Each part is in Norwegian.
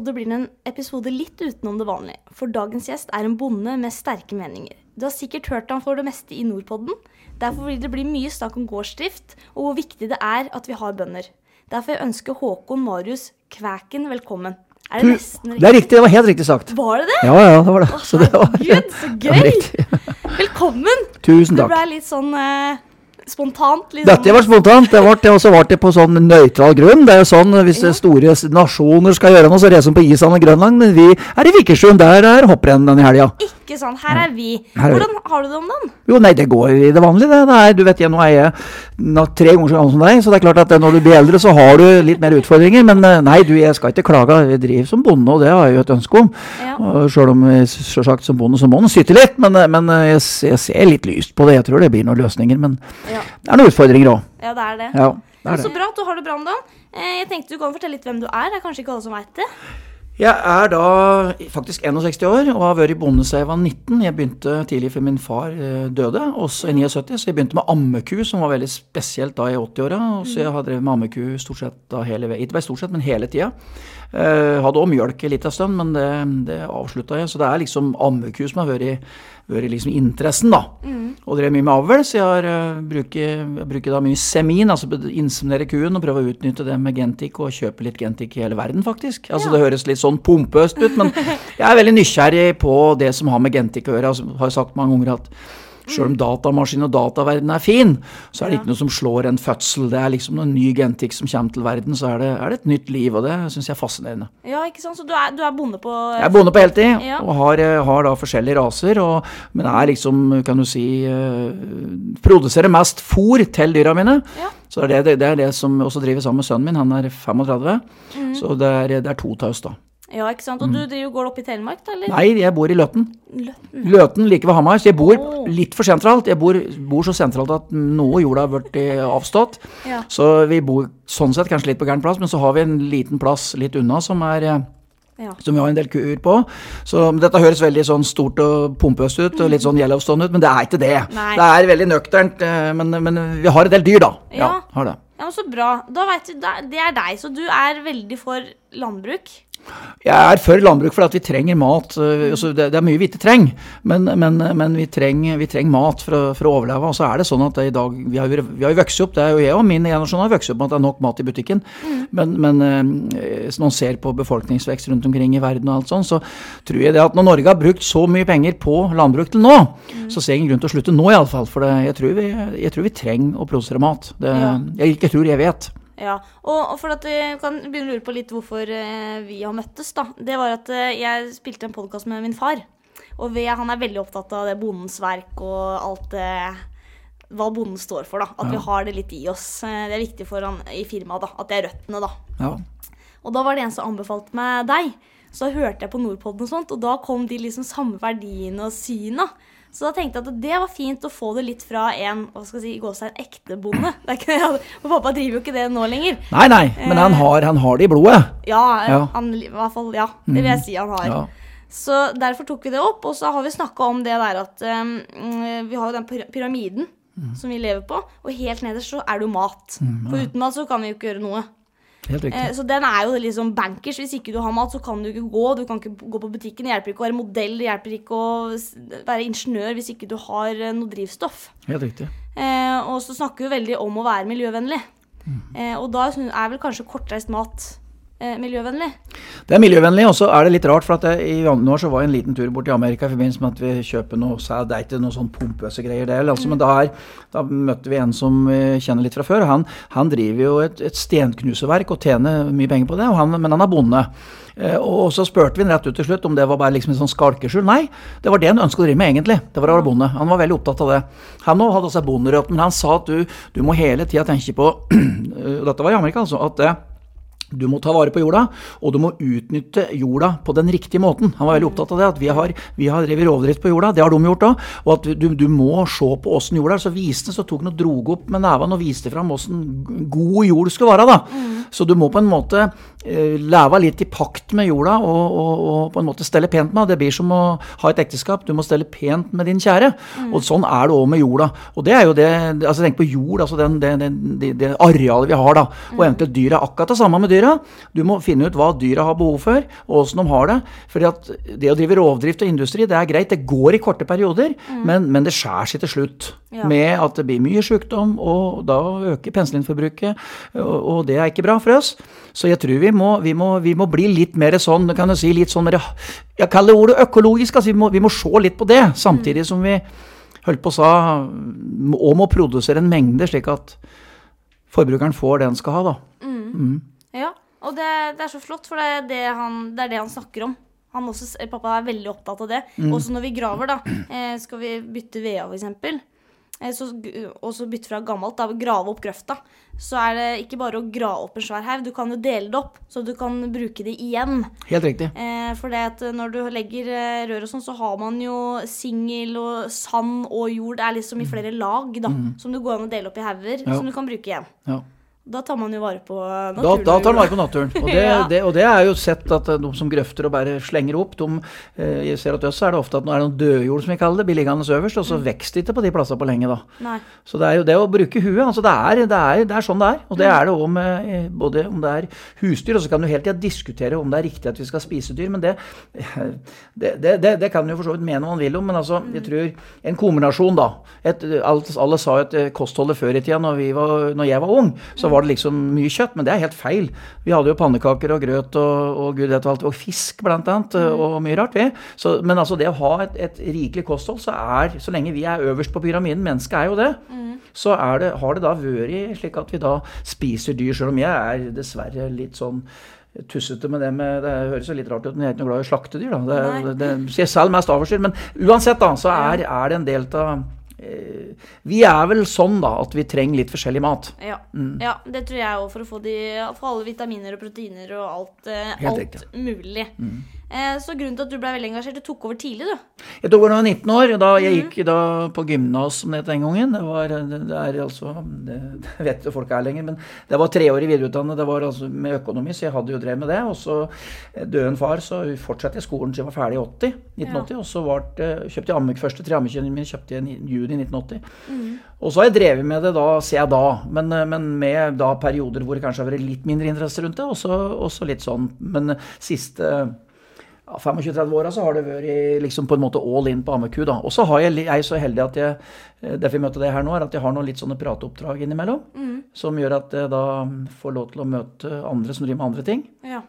episode blir en episode litt utenom det vanlige. For dagens gjest er en bonde med sterke meninger. Du har sikkert hørt ham for det meste i Nordpodden. Derfor vil det bli mye snakk om gårdsdrift, og hvor viktig det er at vi har bønder. Derfor jeg ønsker Håkon Marius Kvæken velkommen. Er det nesten Det er riktig, det var helt riktig sagt. Var det det? Ja, ja, det var det. Å, Så det var, herregud, så det var gøy! riktig. Velkommen! Tusen Det Du ble litt sånn eh, spontant. Liksom. Dette var spontant. Det ble, til Også ble det på sånn nøytral grunn. Det er jo sånn Hvis ja. store nasjoner skal gjøre noe, så reiser de på Island og Grønland. Men vi er i Vikersund. Der er hopprenn denne helga. Ikke sånn. Her er vi. Her er vi. Hvordan har du det om dagen? Jo, nei, det går i det vanlige, det. er, du vet, jeg, nå er jeg nå, tre ganger så gammel som deg, så det er klart at når du blir eldre, så har du litt mer utfordringer. Men eh, nei, du, jeg skal ikke klage. Jeg driver som bonde, og det har jeg jo et ønske om. Ja. Sjøl om jeg selvsagt som bonde så må en syte litt, men, eh, men eh, jeg, jeg ser litt lyst på det. Jeg tror det blir noen løsninger. Men Ja. Det er noen utfordringer òg. ja, det er det. Ja, det er så det. bra at du har det bra dagen. Eh, jeg tenkte du kan fortelle litt hvem du er. Det er kanskje ikke alle som veit det. Jeg er da faktisk 61 år og har vært bonde siden jeg var 19. Jeg begynte tidlig før min far eh, døde, også i 79, så jeg begynte med ammeku, som var veldig spesielt da i 80-åra. Så jeg har drevet med ammeku stort sett da hele veien. Ikke bare stort sett, men hele tida. Eh, hadde òg mjølk en liten stund, men det, det avslutta jeg. Så det er liksom ammeku som har vært, vært liksom interessen, da. Og drev mye med avl, så jeg har uh, bruker, jeg bruker da mye semin, altså inseminere kuen og prøve å utnytte det med gentik og kjøpe litt gentik i hele verden, faktisk. Altså Ja. Det høres litt sånn pompøst ut, men jeg er veldig nysgjerrig på det som har med gentik å gjøre. Altså, har jo sagt mange ganger at selv om datamaskin og dataverden er fin, så er det ikke noe som slår en fødsel. Det er liksom noen ny gentikk som kommer til verden, så er det, er det et nytt liv, og det syns jeg er fascinerende. Ja, ikke sant? Så du er, du er bonde på Jeg er bonde på heltid Ja. og har, eh, har da forskjellige raser, og, men er liksom, kan du si, eh, produserer mest fôr til dyra mine. Ja. Så det er det, det er det som også driver sammen med sønnen min, han er 35, Mm. så det er, det er to oss da. Ja, ikke sant? Og du driver, går opp i Telemark, da? eller? Mm. Nei, jeg bor i Løten. Løtten. Løten like ved Hamar, så jeg bor oh. litt for sentralt. Jeg bor, bor så sentralt at noe jorda har blitt eh, avstått. Ja. Så vi bor sånn sett kanskje litt på gæren plass, men så har vi en liten plass litt unna som er eh, ja. som vi har en del kuer på. Så dette høres veldig sånn stort og pompøst ut, og litt sånn Yellowstone ut, men det er ikke det. Nei. Det er veldig nøkternt, eh, men, men vi har en del dyr, da. Ja, Ja. har det. Ja, men Så bra. Da vet du, Det er deg, så du er veldig for landbruk? Jeg er for landbruk fordi at vi trenger mat. eh, altså det, er mye vi ikke trenger, men, men, men vi, trenger, vi trenger mat for å, for å overleve. Og så er det sånn at det i dag Vi har jo vi har vokst opp, det er jo jeg og min generasjon har vokst opp med at det er nok mat i butikken. Men, men eh, når man ser på befolkningsvekst rundt omkring i verden og alt sånn, så tror jeg det at når Norge har brukt så mye penger på landbruk til nå, så ser jeg ingen grunn til å slutte nå iallfall. For det, jeg, tror vi, jeg tror vi trenger å produsere mat. Det, Ja. Jeg ikke tror, jeg vet. Ja, og, og for at du kan begynne å lure på litt hvorfor eh, vi har møttes, da. Det var at eh, jeg spilte en podkast med min far. Og vi, han er veldig opptatt av det bondens verk og alt det Hva bonden står for, da. At vi har det litt i oss. Eh, Det er viktig for han i firmaet, da. At det er røttene, da. Ja. Og da var det en som anbefalte meg deg. Så hørte jeg på Nordpodden og sånt, og da kom de liksom samme verdiene og syna. Så da tenkte jeg at det var fint å få det litt fra en hva skal jeg si, gå seg en ekte bonde. For pappa driver jo ikke det nå lenger. Nei, nei, men han har, han har det i blodet. Ja, Ja. Han, i hvert fall, ja, det vil jeg si han har. Ja. Så derfor tok vi det opp, og så har vi snakka om det der at um, vi har jo den pyramiden pyramiden som vi lever på, og helt nederst så er det jo mat. For uten mat så kan vi jo ikke gjøre noe. Helt riktig. Eh, så den er jo liksom bankers. Hvis ikke du har mat, så kan du ikke gå. Du kan ikke gå på butikken. Det hjelper ikke å være modell, det hjelper ikke å være ingeniør hvis ikke du har eh, noe drivstoff. Helt riktig. Eh, og så snakker vi veldig om å være miljøvennlig. Eh, og da er vel kanskje kortreist mat miljøvennlig. Det er miljøvennlig, og så er det litt rart, for at jeg, i januar så var jeg en liten tur bort til Amerika i forbindelse med at vi kjøper noe sæd. Det er ikke noe sånn pompøse greier, det. Altså, Men da, er, da møtte vi en som vi kjenner litt fra før. Han, han driver jo et, et stenknuseverk og tjener mye penger på det, og han, men han er bonde. Eh, Og så spurte vi han rett ut til slutt om det var bare liksom en sånn skalkeskjul. Nei, det var det han ønsket å drive med egentlig. Det var å være bonde. Han var veldig opptatt av det. Han òg hadde seg bonderøtt, men han sa at du, du må hele tida tenke på Dette var i Amerika, altså. at det, du må ta vare på jorda, og du må utnytte jorda på den riktige måten. Han var veldig opptatt av det, at vi har, vi har drevet rovdrift på jorda, det har de gjort òg. Og at du, du må se på åssen jorda er. Så viste så tok han og drog opp med nevene og viste fram åssen god jord skulle være. da. Så du må på en måte leve litt i pakt med jorda og, og, og på en måte stelle pent med. Det blir som å ha et ekteskap. Du må stelle pent med din kjære. Og sånn er det òg med jorda. Og det er jo det altså Tenk på jord, altså den, det, det, det arealet vi har, da. Og eventuelt dyra. Akkurat det samme med dyra. Du må finne ut hva dyra har behov for, og åssen de har det. Fordi at det å drive rovdrift og industri, det er greit. Det går i korte perioder, men, men det skjærer seg til slutt. Ja. Med at det blir mye sykdom, og da øker penicillinforbruket. Og, og det er ikke bra for oss. Så jeg tror vi må, vi må, vi må bli litt mer sånn, kan du si, litt sånn mer Jeg kaller ordet økologisk. altså Vi må, vi må se litt på det, samtidig som vi holdt på å sa, og må produsere en mengde, slik at forbrukeren får det han skal ha. da. Ja, og det, det er så flott, for det er det han, det er det han snakker om. Han også, pappa er veldig opptatt av det. Også når vi graver, da. Eh, skal vi bytte veda. Eh, så, og så bytte fra gammelt, da, grave opp grøfta. Så er det ikke bare å grave opp en svær haug, du kan jo dele det opp, så du kan bruke det igjen. Helt riktig. Eh, for det at når du legger eh, rør og sånn, så har man jo singel og sand og jord. Det er liksom i flere lag, da. Som du går an å dele opp i hauger, Ja. som du kan bruke igjen. Ja. Da tar man jo vare på naturen. da da tar man vare på naturen. Og det, Ja. det, og det er jo sett at eh, de som grøfter og bare slenger opp, de, eh, jeg ser at øst er det ofte at nå er det noen dødjord, som vi kaller det, blir liggende øverst, og så vokser det ikke på de plassene på lenge, da. Nei. Så det er jo det å bruke huet. altså Det er, det er, det er sånn det er. Og det er det òg med eh, både om det er husdyr, og så kan du hele tida diskutere om det er riktig at vi skal spise dyr, men det, det, det, det, det kan du jo for så vidt mene hva man vil om, men altså, jeg tror en kombinasjon, da. Et, alt, alle sa jo at eh, kostholdet før i tida, når, var, når jeg var ung, så var det liksom mye kjøtt, men det er helt feil. Vi hadde jo pannekaker og grøt og, og gud vet hva alt, og fisk blant annet, og mye rart, vi. Så, men altså det å ha et, et rikelig kosthold, så er, så lenge vi er øverst på pyramiden, mennesket er jo det, så er det, har det da vært slik at vi da spiser dyr, selv om jeg er dessverre litt sånn tussete med det med Det høres jo litt rart ut, men jeg er ikke noe glad i slaktedyr. da. Det, det, det, jeg selv mest avlsdyr. Men uansett, da, så er, er det en del av Vi er vel sånn, da, at vi trenger litt forskjellig mat. Ja. Mm. ja, det tror jeg òg, for å få, de, for alle vitaminer og proteiner og alt, eh, alt riktig. Mm. Eh, så grunnen til at du ble veldig engasjert, du tok over tidlig, du. Jeg tok over da jeg var 19 år, da jeg gikk da på gymnas som det het den gangen. Det var det, det er altså det, det vet jo folk er lenger, men det var treårig videreutdannet. Det var altså med økonomi, så jeg hadde jo drevet med det. Og så døde en far, så fortsatte jeg skolen til jeg var ferdig i 80, 1980. Og så var det, kjøpte jeg amme, første tre ammekjønnene mine kjøpte jeg i juni 1980. Mm. Og så har jeg drevet med det da, ser jeg da, men, men med da perioder hvor det kanskje har vært litt mindre interesse rundt det, og så litt sånn. Men siste ja, 25-30 åra så har det vært liksom på en måte all in på ammeku. da. Og så er jeg, jeg er så heldig at jeg eh, derfor jeg møtte deg her nå, er at jeg har noen litt sånne prateoppdrag innimellom. Som gjør at jeg da får lov til å møte andre som driver med andre ting. Ja.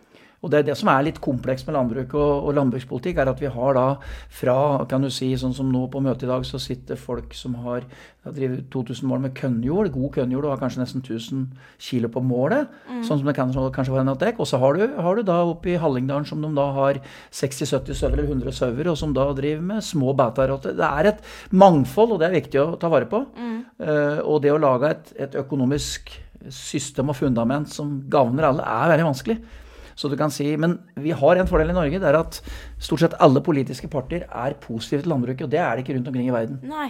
Og det er det som er litt komplekst med landbruk og, og landbrukspolitikk, er at vi har da fra, kan du si, sånn som nå på møtet i dag, så sitter folk som har, har drevet 2000 mål med kønnjord, god kønnjord, og har kanskje nesten 1000 kilo på målet, sånn som det kan kanskje var en atek. Og så har du, har du da oppe i Hallingdalen som de da har 60-70 sauer eller 100 sauer, og som da driver med små bæter. Det er et mangfold, og det er viktig å ta vare på. Eh, og det å lage et, et økonomisk system og fundament som gagner alle, er veldig vanskelig. Så du kan si, Men vi har en fordel i Norge, det er at stort sett alle politiske partier er positive til landbruket. Og det er det ikke rundt omkring i verden. Nei.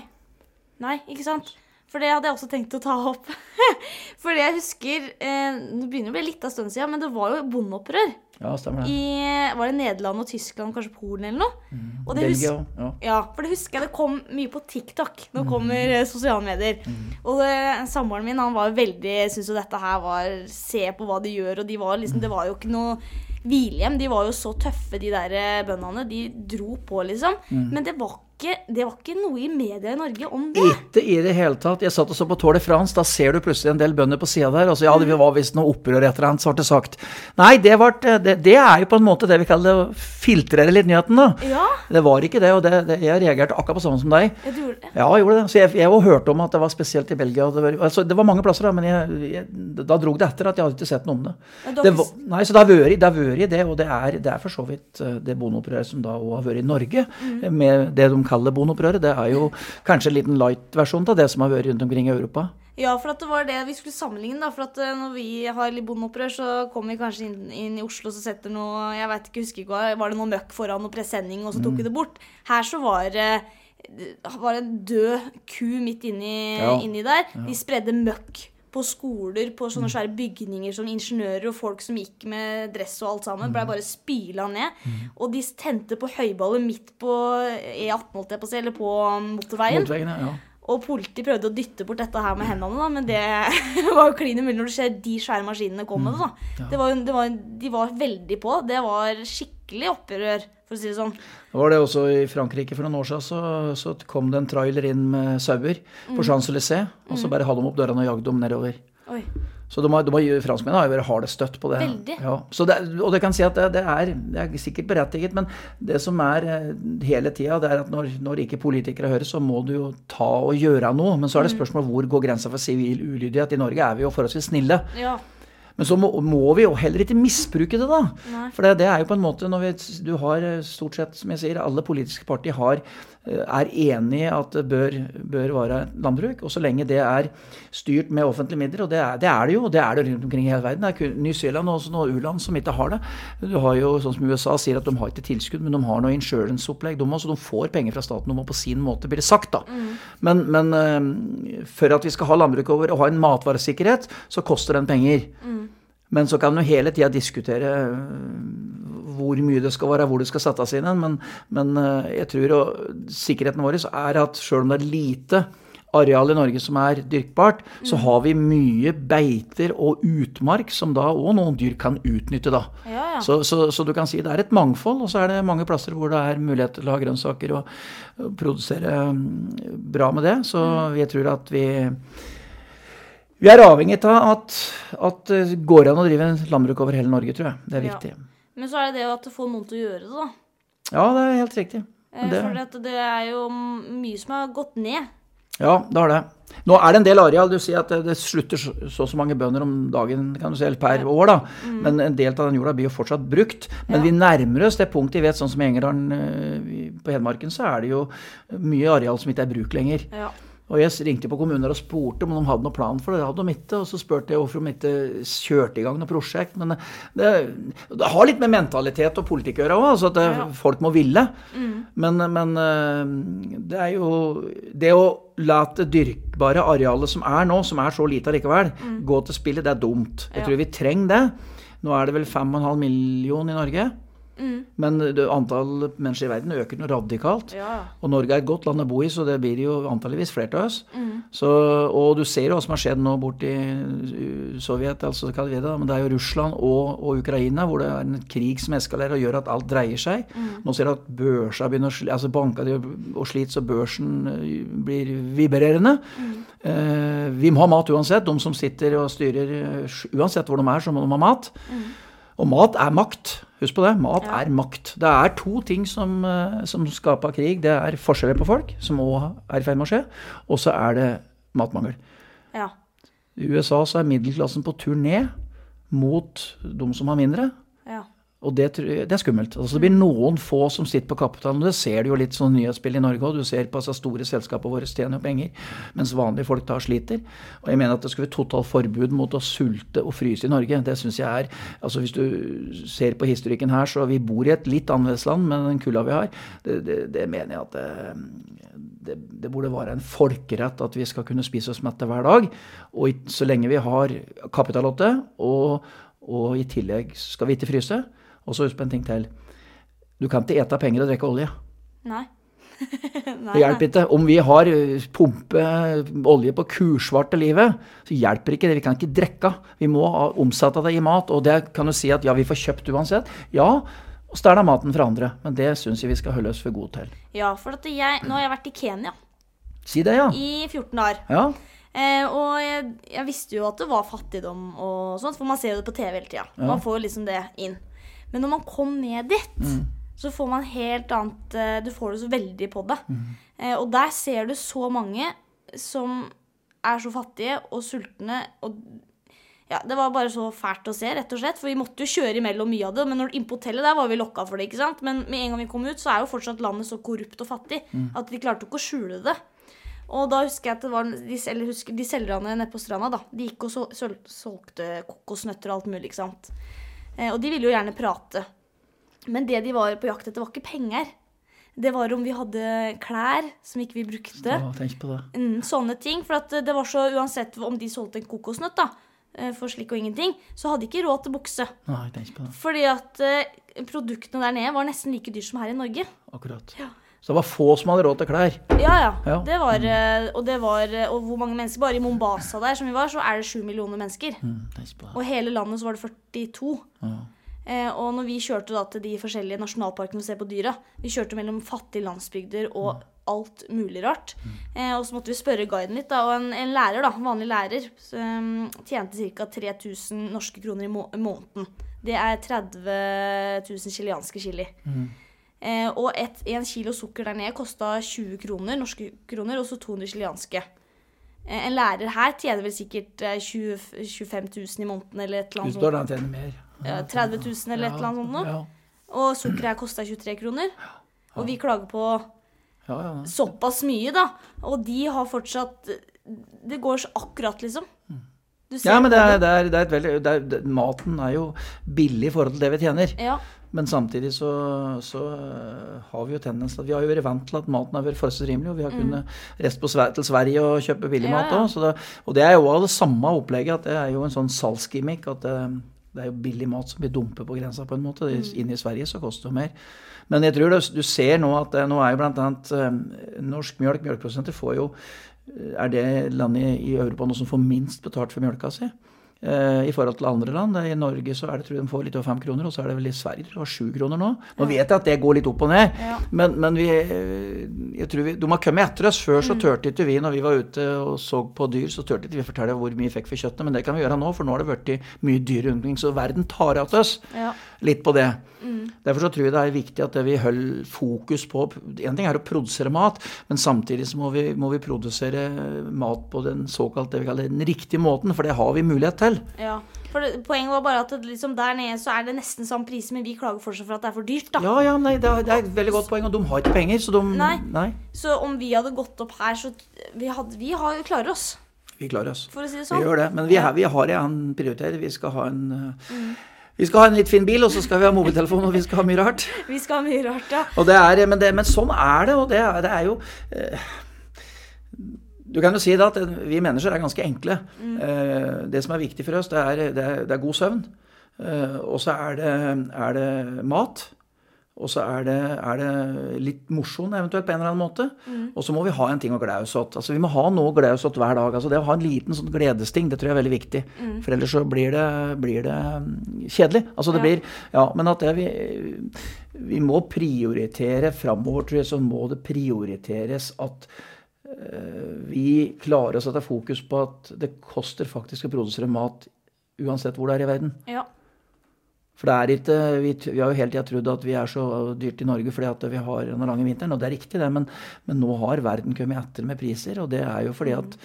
Nei, ikke sant? For det hadde jeg også tenkt å ta opp. For det jeg husker eh, Det begynner å bli litt av stund siden, men det var jo bondeopprør. Ja, stemmer det. I var det Nederland og Tyskland, kanskje Polen eller noe? Og det Belgia hus- Ja. Ja, for det husker jeg det kom mye på TikTok. Nå kommer eh, sosiale medier. Og det, samboeren min han var veldig syntes jo dette her var Se på hva de gjør, og de var liksom Det var jo ikke noe hvilehjem. De var jo så tøffe, de der eh, bøndene. De dro på, liksom. Men det var, ikke, det var ikke noe i media i Norge om det. Ikke i det hele tatt. Jeg satt og så på Tour de France. Da ser du plutselig en del bønder på sida der. Altså, ja, det var visst noe opprør et eller annet, så ble det sagt. Nei, det, var, det, det er jo på en måte det vi kaller å filtrere litt nyheten, da. Ja, Det var ikke det, og det, det, jeg reagerte akkurat på samme som deg. jeg gjorde det. Ja, jeg gjorde det. Så jeg, jeg har hørt om at det var spesielt i Belgia. Det var, altså, det var mange plasser, da, men jeg, jeg, da drog det etter at jeg hadde ikke sett noe om det. Det var, nei, så det har vært, det det, og det er, det er for så vidt eh, det bondeopprøret som da òg har vært i Norge, Mm. med det de kaller bondeopprøret. Det er jo kanskje en liten light-versjon av det som har vært rundt omkring i Europa. Ja, for at det var det vi skulle sammenligne. da, for at eh, Når vi har litt bondeopprør, så kommer vi kanskje inn, inn i Oslo og så setter noe jeg vet ikke, husker ikke Var det noe møkk foran noe presenning, og så Mm. tok vi det bort? Her så var det var en død ku midt inni, Ja. inni der. De spredde møkk på skoler, på sånne svære bygninger, sånn ingeniører og folk som gikk med dress og alt sammen, ble bare spyla ned. Og de tente på høyballer midt på E18, holdt jeg på å si, eller på motorveien. Motorveien, ja. Og politiet prøvde å dytte bort dette her med hendene, da, men det var jo klin umulig når du ser de svære maskinene komme. Da. Det var, det var, de var veldig på. Det var skikkelig opprør, for å si det sånn. Det var det også i Frankrike for noen år siden. Så, så kom det en trailer inn med sauer Mm. på Champs-Élysées, og så bare hadde de opp dørene og jagde dem nedover. Oi. Så de har, de har, franskmennene har jo vært harde støtt på det. Veldig. Ja. Så det, og det kan si at det, det, er, det er sikkert berettiget, men det som er eh, hele tida, det er at når, når ikke politikere hører, så må du jo ta og gjøre noe. Men så er det spørsmål hvor går grensa for sivil ulydighet. I Norge er vi jo forholdsvis snille. Ja. Men så må, må vi jo heller ikke misbruke det, da. Nei. For det, det er jo på en måte når vi, Du har eh, stort sett, som jeg sier, alle politiske partier har, er enig i at det bør, bør være landbruk. Og så lenge det er styrt med offentlige midler, og det er det, er det jo, og det er det rundt omkring i hele verden. Det er Zealand og også noen u-land som ikke har det. Du har jo, sånn som USA sier, at de har ikke tilskudd, men de har noe insurance-opplegg. De, også, de får penger fra staten, de må på sin måte, blir det sagt, da. Men, men eh, for at vi skal ha landbruk over og ha en matvaresikkerhet, så koster den penger. Men så kan du hele tida diskutere hvor mye det skal være, hvor det skal settes inn. Men, men øh, jeg tror og, sikkerheten vår er at sjøl om det er lite areal i Norge som er dyrkbart, så har vi mye beiter og utmark som da òg noen dyr kan utnytte. da. Ja, ja. Så, så, så du kan si det er et mangfold, og så er det mange plasser hvor det er mulighet til å ha grønnsaker og, produsere mm, bra med det. Så jeg tror at vi vi er avhengig av at det går an å drive landbruk over hele Norge, tror jeg. Det er viktig. Ja. Men så er det det at få noen til å gjøre det, da. Ja, det er helt riktig. Eh, det- For det er jo mye som har gått ned. Ja, det har det. Nå er det en del areal. Du sier at det, det slutter så, og så mange bønder om dagen kan du si, per år. da. Men en del av den jorda blir jo fortsatt brukt. Men Mm. Ja. vi nærmer oss det punktet. vi vet, sånn som i Engerdalen eh, på Hedmarken, så er det jo mye areal som ikke er bruk lenger. Ja. Og jeg ringte på kommuner og spurte om de hadde noen plan for det. Det hadde de ikke. Og så spurte jeg hvorfor de ikke kjørte i gang noe prosjekt. Men det, det har litt med mentalitet og politikk å gjøre òg, altså at det, Ja. folk må ville. Men, men eh, det er jo Det å la det dyrkbare arealet som er nå, som er så lite allikevel, gå til spillet, det er dumt. Jeg Ja. tror vi trenger det. Nå er det vel 5,5 millioner i Norge. Mm. Men antall mennesker i verden øker noe radikalt. Ja. Og Norge er et godt land å bo i, så det blir jo antalligvis flere av oss. Mm. Så, og du ser jo hva som har skjedd nå borti Sovjet, altså hva det er, men det er jo Russland og, og Ukraina hvor det er en krig som eskalerer og gjør at alt dreier seg. Nå ser du at børsa begynner å sli, altså banka og sliter så børsen uh, blir vibrerende. Eh, vi må ha mat uansett. De som sitter og styrer, uh, uansett hvor de er, så må de ha mat. Og mat er makt. Husk på det. Mat Ja. er makt. Det er to ting som, eh, som skaper krig. Det er forskjeller på folk, som òg er i ferd med å skje, og så er det matmangel. ja. I USA så er middelklassen på tur ned mot de som har mindre. Og det, det er skummelt. Altså, det blir noen få som sitter på kapitalen. Det ser du jo litt sånn nyhetsspill i Norge òg. Du ser på altså, store selskaper våre tjener jo penger, mens vanlige folk tar sliter. Og jeg mener at det skulle være totalt forbud mot å sulte og fryse i Norge. Det syns jeg er altså Hvis du ser på historikken her, så vi bor i et litt annerledes land med den kulda vi har. Det, det, det mener jeg at det, det, det burde være en folkerett at vi skal kunne spise oss mette hver dag. Og så lenge vi har kapitalåtte, og, og i tillegg skal vi ikke fryse. Og så husk på en ting til. Du kan ikke ete penger og drikke olje. Nei. nei. Det hjelper ikke. Om vi har eh, pumpe olje på kursvarte livet, så hjelper ikke det. Vi kan ikke drikke. Vi må omsette det i mat. Og det kan du si at ja, vi får kjøpt uansett. Ja, og stjele maten fra andre. Men det syns jeg vi skal holde oss for gode til. Ja, for at jeg, nå har jeg vært i Kenya Si det, ja. i 14 dager. Ja. Eh, og jeg, jeg visste jo at det var fattigdom og sånt, for man ser jo det på TV hele tida. Ja. Man får jo liksom det inn. Men når man kom ned dit, Mm. så får man helt annet eh, Du får det så veldig på det. Mm. Eh, og der ser du så mange som er så fattige og sultne og ja, Det var bare så fælt å se, rett og slett. For vi måtte jo kjøre imellom mye av det. Men når, inn på hotellet der var vi lokka for det. ikke sant? Men med en gang vi kom ut, så er jo fortsatt landet så korrupt og fattig at de klarte ikke å skjule det. Og da husker jeg at det var de, eller husker, de selgerne nede på stranda, da. De gikk og sol, sol, solgte kokosnøtter og alt mulig, ikke sant. Eh, og de ville jo gjerne prate. Men det de var på jakt etter, var ikke penger. Det var om vi hadde klær som ikke vi brukte. Ja, tenk på det. Mm, sånne ting. For at det var så uansett om de solgte en kokosnøtt, da, eh, for slik og ingenting, så hadde de ikke råd til bukse. Nei, tenk på det. Fordi at eh, produktene der nede var nesten like dyr som her i Norge. Akkurat. Ja. Så det var få som hadde råd til klær. Ja, ja. Ja. Det var, eh, og det var eh, Og hvor mange mennesker? Bare i Mombasa der som vi var, så er det sju millioner mennesker. Mm. Og hele landet så var det 42. Ja. Eh, og når vi kjørte da til de forskjellige nasjonalparkene og se på dyra Vi kjørte mellom fattige landsbygder og alt mulig rart. Eh, og så måtte vi spørre guiden litt, da. Og en, en lærer, da, en vanlig lærer, som tjente ca. 3000 norske kroner i må måneden. Det er 30 000 chilenske chili. Eh, og et, en kilo sukker der nede kosta 20 kroner, norske kroner, og så 200 chilenske. Eh, en lærer her tjener vel sikkert eh, 20, 25 000 i måneden eller et eller annet Utstår sånt. tjener mer. Ja, 30 000 eller et eller annet sånt. Ja, Og sukkeret her kosta 23 kroner. Og vi klager på ja, ja. såpass mye, da. Og de har fortsatt Det går så akkurat, liksom. Du ser ja men det er, det er, det er veldig er, Maten er jo billig i forhold til det vi tjener. Ja. Men samtidig så, så øh, har vi jo tendens at vi har jo vært vant til at maten har vært forholdsvis rimelig, og vi har kunnet reist på til Sverige og kjøpe billig Mm. Ja, mat ja. òg. så det- Og det er jo av det samme opplegget, at det er jo en sånn salgsgimmick. At det, det er jo billig mat som blir dumpet på grensa på en måte. Mm. Inne i Sverige så koster det jo mer. Men jeg tror det, du ser nå at det, nå er jo bl.a. norsk mjølk, mjølkeprodusenter får jo er det landet i Europa nå som får minst betalt for mjølka si. Eh, I forhold til andre land. I Norge så er det, tror jeg de får litt over fem kroner, og så er det vel i Sverige de har sju kroner nå. Nå vet jeg at det går litt opp og ned, Ja. men, men vi, jeg tror vi, de har kommet etter oss. Før så turte ikke vi, når vi var ute og så på dyr, så turte ikke vi fortelle hvor mye vi fikk for kjøttet, men det kan vi gjøre nå, for nå har det blitt mye dyr rundt omkring. Så verden tar av oss ja. Litt på det. Derfor så tror jeg det er viktig at vi holder fokus på En ting er å produsere mat, men samtidig så må vi, må vi produsere mat på den såkalt det vi kaller den riktige måten, for det har vi mulighet til. ja. For det, Poenget var bare at det, liksom der nede så er det nesten samme pris, men vi klager fortsatt for at det er for dyrt. da. Ja, ja, nei, det er, det er et veldig godt poeng, og de har ikke penger, så de Nei. Så om vi hadde gått opp her, så Vi, hadde, vi har, klarer oss, vi klarer oss. for å si det Vi sånn. gjør det. Men vi, har- vi har en prioritering. Vi skal ha en uh, Vi skal ha en litt fin bil, og så skal vi ha mobiltelefon, og vi skal ha mye rart. Vi skal ha mye rart, ja. Og det er, men, det, men sånn er det, og det det er jo eh, Du kan jo si det at vi mennesker er ganske enkle. Eh, det som er viktig for oss, det er, det er, er god søvn. Eh, og så er er det mat. Og så er det, er det litt mosjon eventuelt på en eller annen måte. Og så må vi ha en ting å glede oss åt. Altså, vi må ha noe å glede oss åt hver dag. Altså, det å ha en liten sånn gledesting, det tror jeg er veldig viktig. For ellers så blir det, blir det mm, kjedelig. Altså, det Ja. blir, ja, men at det vi, vi må prioritere framover, tror jeg, så må det prioriteres at eh, vi klarer å sette fokus på at det koster faktisk å produsere mat uansett hvor det er i verden. ja. For det er ikke, vi, vi har jo hele tida trodd at vi er så dyrt i Norge fordi at vi har den lange vinteren, og det er riktig det, men, men nå har verden kommet etter med priser, og det er jo fordi at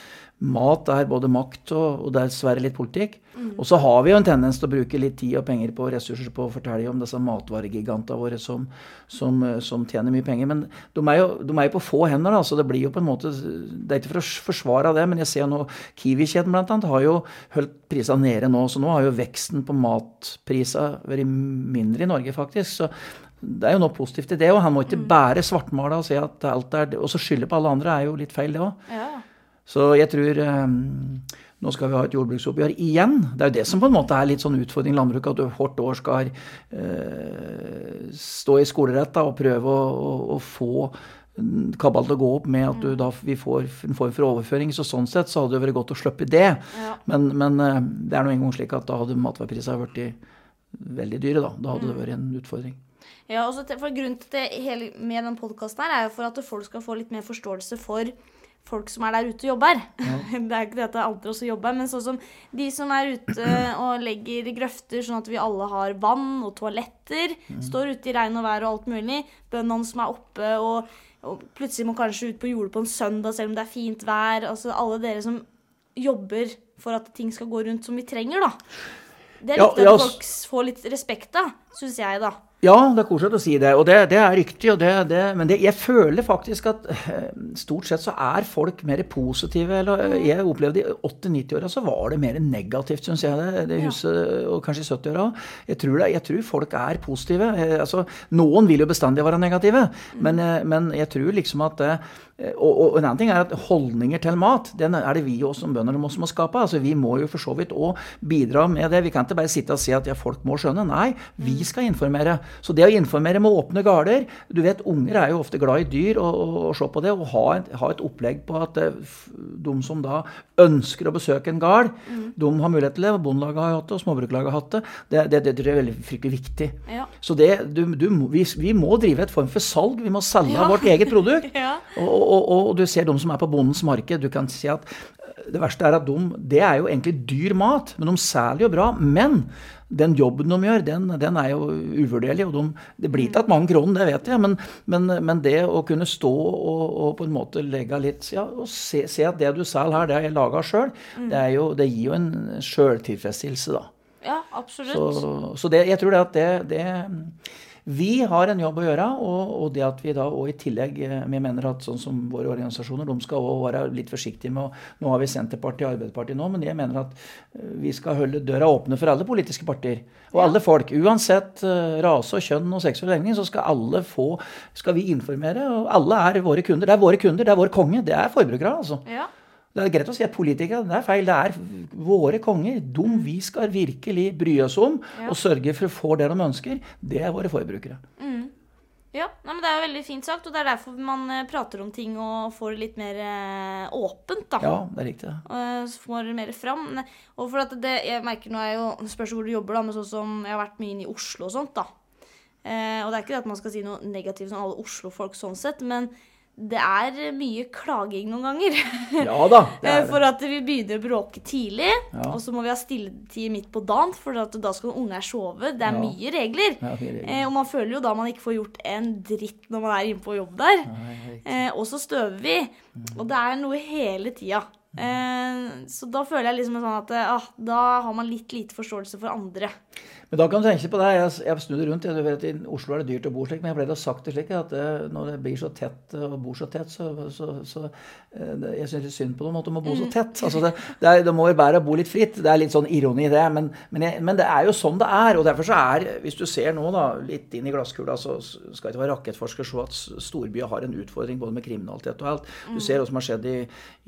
mat er både makt og, og er dessverre litt politikk. Og så har vi jo en tendens til å bruke litt tid og penger på ressurser på å fortelle om disse matvaregigantene våre som, som, eh, som tjener mye penger. Men de er, jo, de er jo på få hender, da, så det blir jo på en måte Det er ikke for å forsvare det, men jeg ser nå Kiwi-kjeden annet har jo holdt prisene nede nå, så nå har jo veksten på matpriser vært mindre i Norge, faktisk. så det er jo noe positivt i det, og han må ikke bare svartmale og si at alt er Og så skylde på alle andre er jo litt feil, det òg. ja. Så jeg tror um, nå skal vi ha et jordbruksoppgjør igjen. Det er jo det som på en måte er litt sånn utfordring i landbruket, at du hvert år skal eh, stå i skolerett og prøve å, å, å få kabal til å gå opp med at du da, vi får en form for overføring. Så sånn sett så hadde det vært godt å slippe det. Ja. Men, men eh, det er nå engang slik at da hadde matvareprisene blitt veldig dyre. Da Da hadde det vært en utfordring. Ja, og til, for Grunnen til det hele, med den podkasten er jo for at folk skal få litt mer forståelse for folk som er der ute og jobber. det er ikke det at det er andre som jobber, men sånn som de som er ute og legger grøfter sånn at vi alle har vann og toaletter. Står ute i regn og vær og alt mulig. Bøndene som er oppe og, og plutselig må kanskje ut på jordet på en søndag selv om det er fint vær. Altså alle dere som jobber for at ting skal gå rundt som vi trenger, da. Det er viktig ja, at folk får litt respekt, da. syns jeg, da. Ja, det er koselig å si det, og det, det er riktig. Og det, det, men jeg føler faktisk at eh, stort sett så er folk mer positive. Eller, Mm. jeg opplevde i 80-90-åra så var det mer negativt, syns jeg. det, det huset, Og kanskje i 70-åra. Jeg, jeg tror folk er positive. Eh, Altså, noen vil jo bestandig være negative, Mm. men, eh, men jeg tror liksom at eh, og, og en annen ting er at holdninger til mat, den er det vi også som bønder som må skape. Altså, vi må jo for så vidt òg bidra med det. Vi kan ikke bare sitte og si at ja, folk må skjønne. Nei, vi skal informere. Så det å informere med åpne gårder Du vet, unger er jo ofte glad i dyr, og, og, og se på det. Og ha et, ha et opplegg på at eh, de som da ønsker å besøke en gard, de har mulighet til det. Bondelaget har hatt det, og småbruklaget har hatt det. Det, det, det tror jeg er veldig fryktelig viktig. Ja. Så det, du, du, vi, vi må drive et form for salg. Vi må selge Ja. vårt eget produkt. Ja. Og, og, og, du ser de som er på bondens marked. Du kan si at eh, det verste er at de, det er jo egentlig dyr mat, men de selger jo bra. Men den jobben de gjør, den, den er jo uvurderlig. og de, Det blir ikke at mange kroner, det vet jeg, men, men, men det å kunne stå og, og på en måte legge litt ja, og se, se at det du selger her, det har jeg laga sjøl, det, er det gir jo en sjøltilfredsstillelse, da. ja, absolutt. Så, så det, jeg tror det at det, det Vi har en jobb å gjøre, og, og det at vi da og i tillegg eh, Vi mener at sånn som våre organisasjoner, de skal også være litt forsiktige med å Nå har vi Senterpartiet og Arbeiderpartiet nå, men jeg mener at eh, vi skal holde døra åpne for alle politiske partier. Og alle folk. Uansett eh, rase og kjønn og seksuell legning, så skal alle få Skal vi informere. Og alle er våre kunder. Det er våre kunder, det er vår konge. Det er forbrukere, altså. Ja. Det er greit å si at politikere, det er feil. Det er våre konger. Dem vi skal virkelig bry oss om Ja. og sørge for å få det de ønsker. Det er våre forbrukere. Ja, nei, men Det er jo veldig fint sagt, og det er derfor man eh, prater om ting og får det litt mer eh, åpent. da. Ja, det er riktig. Og Så får det mer fram. Og for at det, jeg merker nå er jo, Spørs hvor du jobber, da, men sånn som jeg har vært mye inne i Oslo og sånt. da. Eh, og det er ikke det at man skal si noe negativt om alle Oslo-folk sånn sett, men det er mye klaging noen ganger. Ja da. Det Eh, For at vi begynner å bråke tidlig, Ja. og så må vi ha stilletid midt på dagen, for at da skal unger sove. Det er Ja. mye regler. Ja, regler. Eh, og man føler jo da man ikke får gjort en dritt når man er inne på jobb der. Eh, og så støver vi. Og det er noe hele tida. Eh, så da føler jeg liksom sånn at eh, ah, da har man litt lite forståelse for andre. Men da kan du tenke på det. Jeg, jeg det rundt. Jeg vet, I Oslo er det dyrt å bo slik, men jeg ble da sagt det slik at eh, når det blir så tett og bor så tett, så, så, så det, Jeg syns litt synd på dem at de må bo så tett. Altså det, det, er, det må jo bare bo litt fritt. Det er litt sånn ironi i det. Men, men, jeg, men det er jo sånn det er. Og derfor så er Hvis du ser nå da, litt inn i glasskula, så skal ikke være rakettforsker se at storbyer har en utfordring både med kriminalitet og alt. Du ser hva som har skjedd i,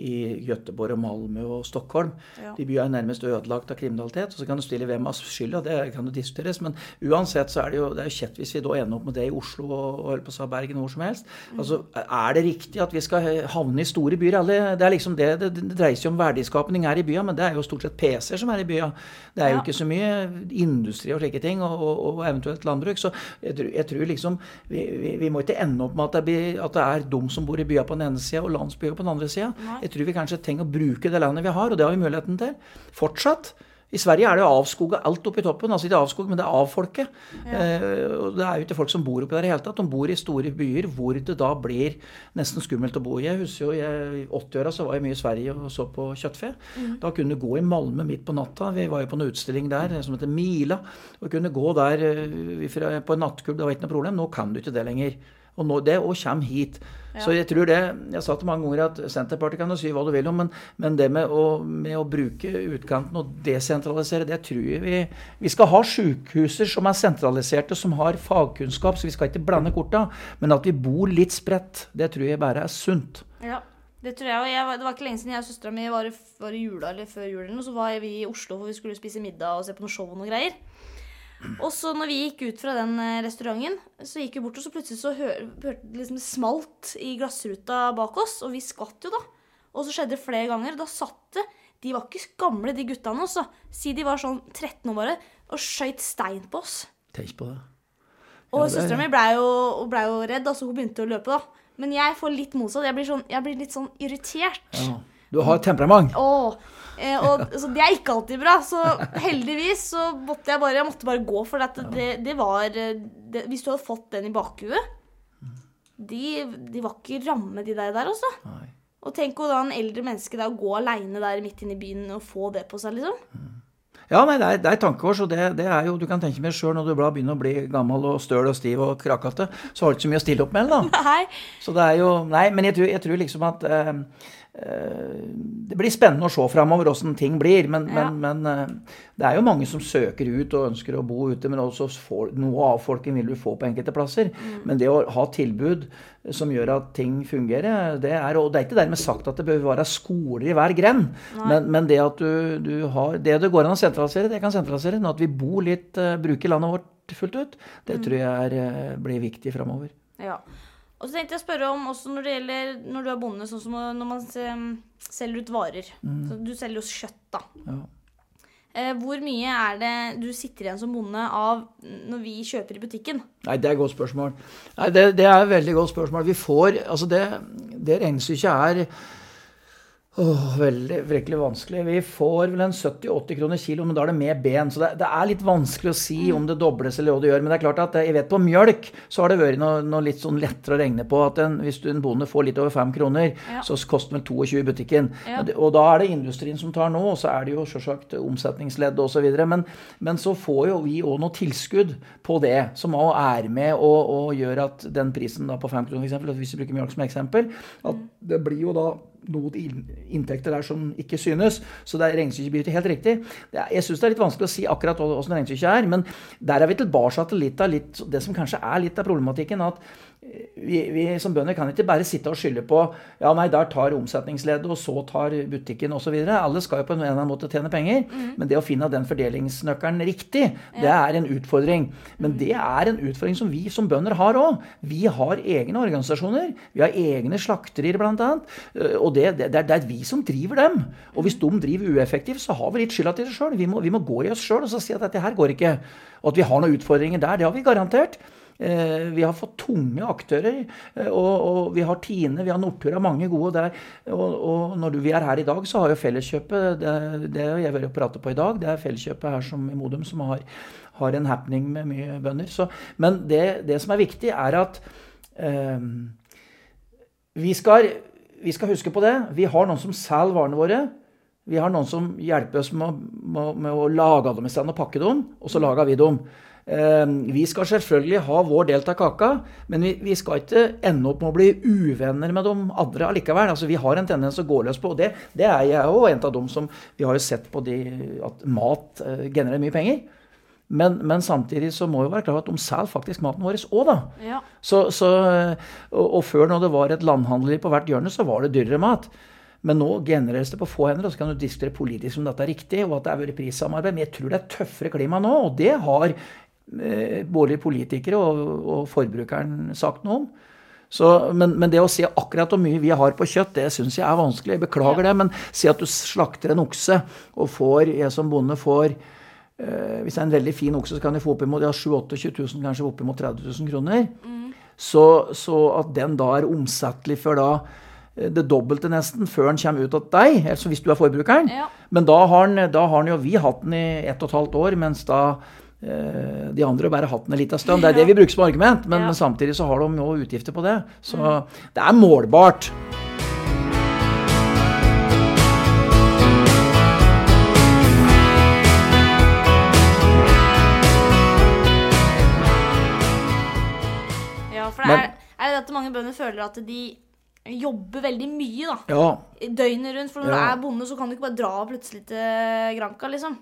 i Göteborg og Malmö og Stockholm. Ja. De byene er nærmest ødelagt av kriminalitet. og Så kan du stille hvem av skylda, det kan jo diskuteres. Men uansett så er det jo det er jo kjett hvis vi da ender opp med det i Oslo og, og på å Bergen hvor som helst. Altså, Er det riktig at vi skal havne i store byer? Alle, det er liksom det, det, det dreier seg om verdiskapning her i byen, men det er jo stort sett PC-er som er i byen. Det er jo Ja. ikke så mye industri og slike ting, og, og, og eventuelt landbruk. Så jeg tror, jeg tror liksom vi, vi, vi må ikke ende opp med at det, blir, at det er de som bor i byer på den ene sida, og landsbyer på den andre sida. Jeg tror vi kanskje trenger bruke det landet vi har, og det har vi muligheten til. Fortsatt. I Sverige er det jo avskoga alt oppi toppen. Altså ikke avskog, men det er avfolket. Eh, og det er jo ikke folk som bor oppi der i hele tatt. De bor i store byer hvor det da blir nesten skummelt å bo. Jeg husker jo, jeg, I 80-åra så var jeg mye i Sverige og så på kjøttfe. Da kunne du gå i Malmö midt på natta. Vi var jo på en utstilling der som heter Mila. Og kunne gå der eh, på en nattklubb. Det var ikke noe problem. Nå kan du ikke det lenger. Og nå, det òg kommer hit. Så jeg tror det Jeg sa til mange ganger at Senterpartiet kan jo si hva du vil om, men, men det med å, med å bruke utkanten og desentralisere, det tror jeg vi Vi skal ha sykehuser som er sentraliserte, som har fagkunnskap, så vi skal ikke blande korta. Men at vi bor litt spredt, det tror jeg bare er sunt. Ja, det tror jeg. Og jeg, det var ikke lenge siden jeg og søstera mi var, var i jula eller før julen, og så var vi i Oslo for vi skulle spise middag og se på noe show og noe greier. Og så når vi gikk ut fra den eh, restauranten, så gikk vi bort, og så plutselig så hørte det liksom smalt i glassruta bak oss, og vi skvatt jo da. Og så skjedde det flere ganger. Da satt det De var ikke gamle, de guttene også. Si de var sånn 13 år bare, og skøyt stein på oss. Tenk på det. Ja, og søstera mi blei jo, ble jo redd, altså hun begynte å løpe, da. Men jeg får litt motsatt. Jeg blir, sånn, jeg blir litt sånn irritert. Ja. Du har temperament. Åh, eh, så det er ikke alltid bra. Så heldigvis så måtte jeg bare, jeg måtte bare gå, for at det, det var det, Hvis du hadde fått den i bakhuet de, de var ikke ramme, de der, der altså. Nei. Og tenk jo da en eldre menneske der å gå aleine der midt inne i byen og få det på seg, liksom. Ja, nei, det er, det er tankekors, og det, det, er jo Du kan tenke meg sjøl når du begynner å bli gammel og støl og stiv og krakete, så har du ikke så mye å stille opp med, da. Nei. Så det er jo Nei, men jeg tror, jeg tror liksom at eh, det blir spennende å se framover åssen ting blir. Men, Ja. men, men eh, det er jo mange som søker ut og ønsker å bo ute. Men også får, noe av folken vil du få på enkelte plasser. Mm. Men det å ha tilbud som gjør at ting fungerer, det er Og det er ikke dermed sagt at det bør være skoler i hver grend. Men, men det at du, du har Det det går an å sentralisere, det kan sentralisere. Men at vi bor litt, eh, bruker landet vårt fullt ut, det Mm. tror jeg er, eh, blir viktig framover. Ja. Og så tenkte jeg å spørre om også når det gjelder når du er bonde, sånn som når man selger ut varer. Så du selger jo kjøtt, da. Ja. Eh, hvor mye er det du sitter igjen som bonde av når vi kjøper i butikken? Nei, det er et godt spørsmål. Nei, det, det er et veldig godt spørsmål. Vi får Altså, det, det regnestykket er Åh, veldig virkelig vanskelig. Vi får vel en 70-80 kroner kilo, men da er det med ben. Så det, det er litt vanskelig å si om det dobles eller hva det gjør. Men det er klart at jeg vet på mjølk så har det vært noe, noe litt sånn lettere å regne på. at en, Hvis du, en bonde får litt over 5 kroner, Ja. så koster den 22 i butikken. Ja. Og da er det industrien som tar nå, og så er det jo selvsagt omsetningsledd osv. Men, men så får jo vi òg noe tilskudd på det, som òg er med og, og gjør at den prisen da på 5 kroner, f.eks., hvis vi bruker mjølk som eksempel, at det blir jo da noen inntekter der som ikke synes. Så det er regnestykket helt riktig. Jeg syns det er litt vanskelig å si akkurat åssen regnestykket er, men der er vi tilbake til litt av litt, det som kanskje er litt av problematikken. at vi, vi som bønder kan ikke bare sitte og skylde på ja nei, der tar omsetningsleddet, og så tar butikken osv. Alle skal jo på en eller annen måte tjene penger. Men det å finne den fordelingsnøkkelen riktig, det er en utfordring. Men det er en utfordring som vi som bønder har òg. Vi har egne organisasjoner. Vi har egne slakterier, bl.a. Og det, det, det, er, vi som driver dem. Og hvis de driver ueffektivt, så har vi litt skylda til det sjøl. Vi, må- vi må gå i oss sjøl og så si at dette her går ikke. Og at vi har noen utfordringer der, det har vi garantert. Eh, Vi har fått tunge aktører, eh, og, og vi har Tine, vi har Nortura, mange gode der. Og, og når vi er her i dag, så har jo Felleskjøpet det, det jeg vil prate på i dag, det er Felleskjøpet her som i Modum som har, har en happening med mye bønder. Så, men det, det som er viktig, er at eh, vi, skal, vi skal huske på det. Vi har noen som selger varene våre. Vi har noen som hjelper oss med, med, med å lage dem i stand og pakke dem, og så lager vi dem. Eh, Vi skal selvfølgelig ha vår del av kaka, men vi, vi skal ikke ende opp med å bli uvenner med de andre allikevel. Altså, vi har en tendens å gå løs på, og det, det er jeg òg en av dem som Vi har jo sett på de, at mat eh, genererer mye penger. Men, men samtidig så må vi være klar over at de selger faktisk maten vår òg, da. Ja. Så, så, og, og før når det var et landhandleri på hvert hjørne, så var det dyrere mat. Men nå genereres det på få hender, og så kan du diskutere politisk om dette er riktig, og at det er vært prissamarbeid. Men jeg tror det er tøffere klima nå, og det har både politikere og, og forbrukeren sagt noe om. Så, men, men det å si akkurat hvor mye vi har på kjøtt, det syns jeg er vanskelig. Jeg beklager det, men si at du slakter en okse, og får, jeg som bonde får eh, Hvis det er en veldig fin okse, så kan du få oppimot ja, 7 28 000, kanskje oppimot 30 000 kroner. Så, så at den da er omsettelig for da eh, det dobbelte nesten, før den kommer ut til deg, altså hvis du er forbrukeren. Ja. Men da har, den, da har den jo vi hatt den i ett og et halvt år, mens da eh, de andre bare hatt hatten en liten stund. Det er det vi bruker som argument, men, Ja. samtidig så har de jo utgifter på det. Så det er målbart. ja, for det er, er det at mange bønder føler at de jobber veldig mye, da. Ja. Døgnet rundt. For når Ja. du er bonde, så kan du ikke bare dra plutselig til Granca, liksom.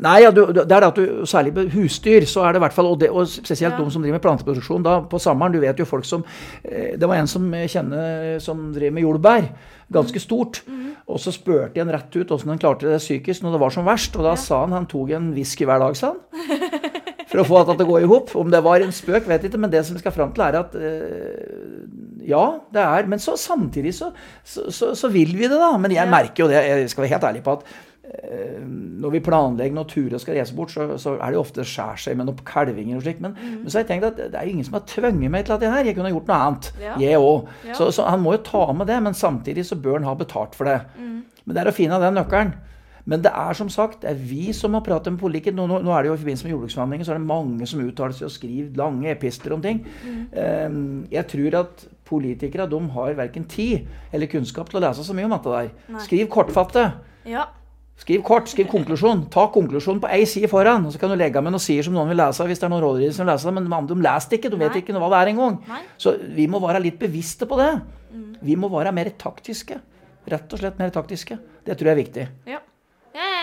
Nei, ja, du, det er det at du, særlig på husdyr, så er det i hvert fall, og, det, og spesielt Ja. de som driver med planteproduksjon da, på sommeren, du vet jo folk som eh, Det var en som kjenner som driver med jordbær, ganske stort. Og så spurte jeg en rett ut åssen han klarte det psykisk når det var som verst, og da sa han han tok en whisky hver dag, sa han. For å få dette til å gå i hop. Om det var en spøk, vet jeg ikke, men det som vi skal fram til, er at eh, ja, det er Men så samtidig så, så, så, så vil vi det, da. Men jeg merker jo det, jeg skal være helt ærlig på at eh, når vi planlegger noen turer og skal reise bort, så, så er det ofte skjær seg med noen kalvinger og slikt. Men, men så har jeg tenkt at det er ingen som har tvunget meg til dette her. Jeg kunne gjort noe annet. Ja. Jeg òg. Ja. Så, så han må jo ta med det, men samtidig så bør han ha betalt for det. Men det er å finne den nøkkelen. Men det er som sagt, det er vi som har pratet med politikere. Nå, nå, er det jo i forbindelse med jordbruksforhandlinger, så er det mange som uttaler seg og skriver lange epistler om ting. Eh, jeg tror at politikere de har verken tid eller kunnskap til å lese så mye om dette der. Nei. Skriv kortfattet. Ja. Skriv kort, skriv konklusjon. Ta konklusjonen på ei side foran. og Så kan du legge med noen sider som noen vil lese hvis det er noen rådgivere som leser det, men de leser det ikke. De vet Nei. ikke hva det er engang. Så vi må være litt bevisste på det. Vi må være mer taktiske. Rett og slett mer taktiske. Det tror jeg er viktig. Ja.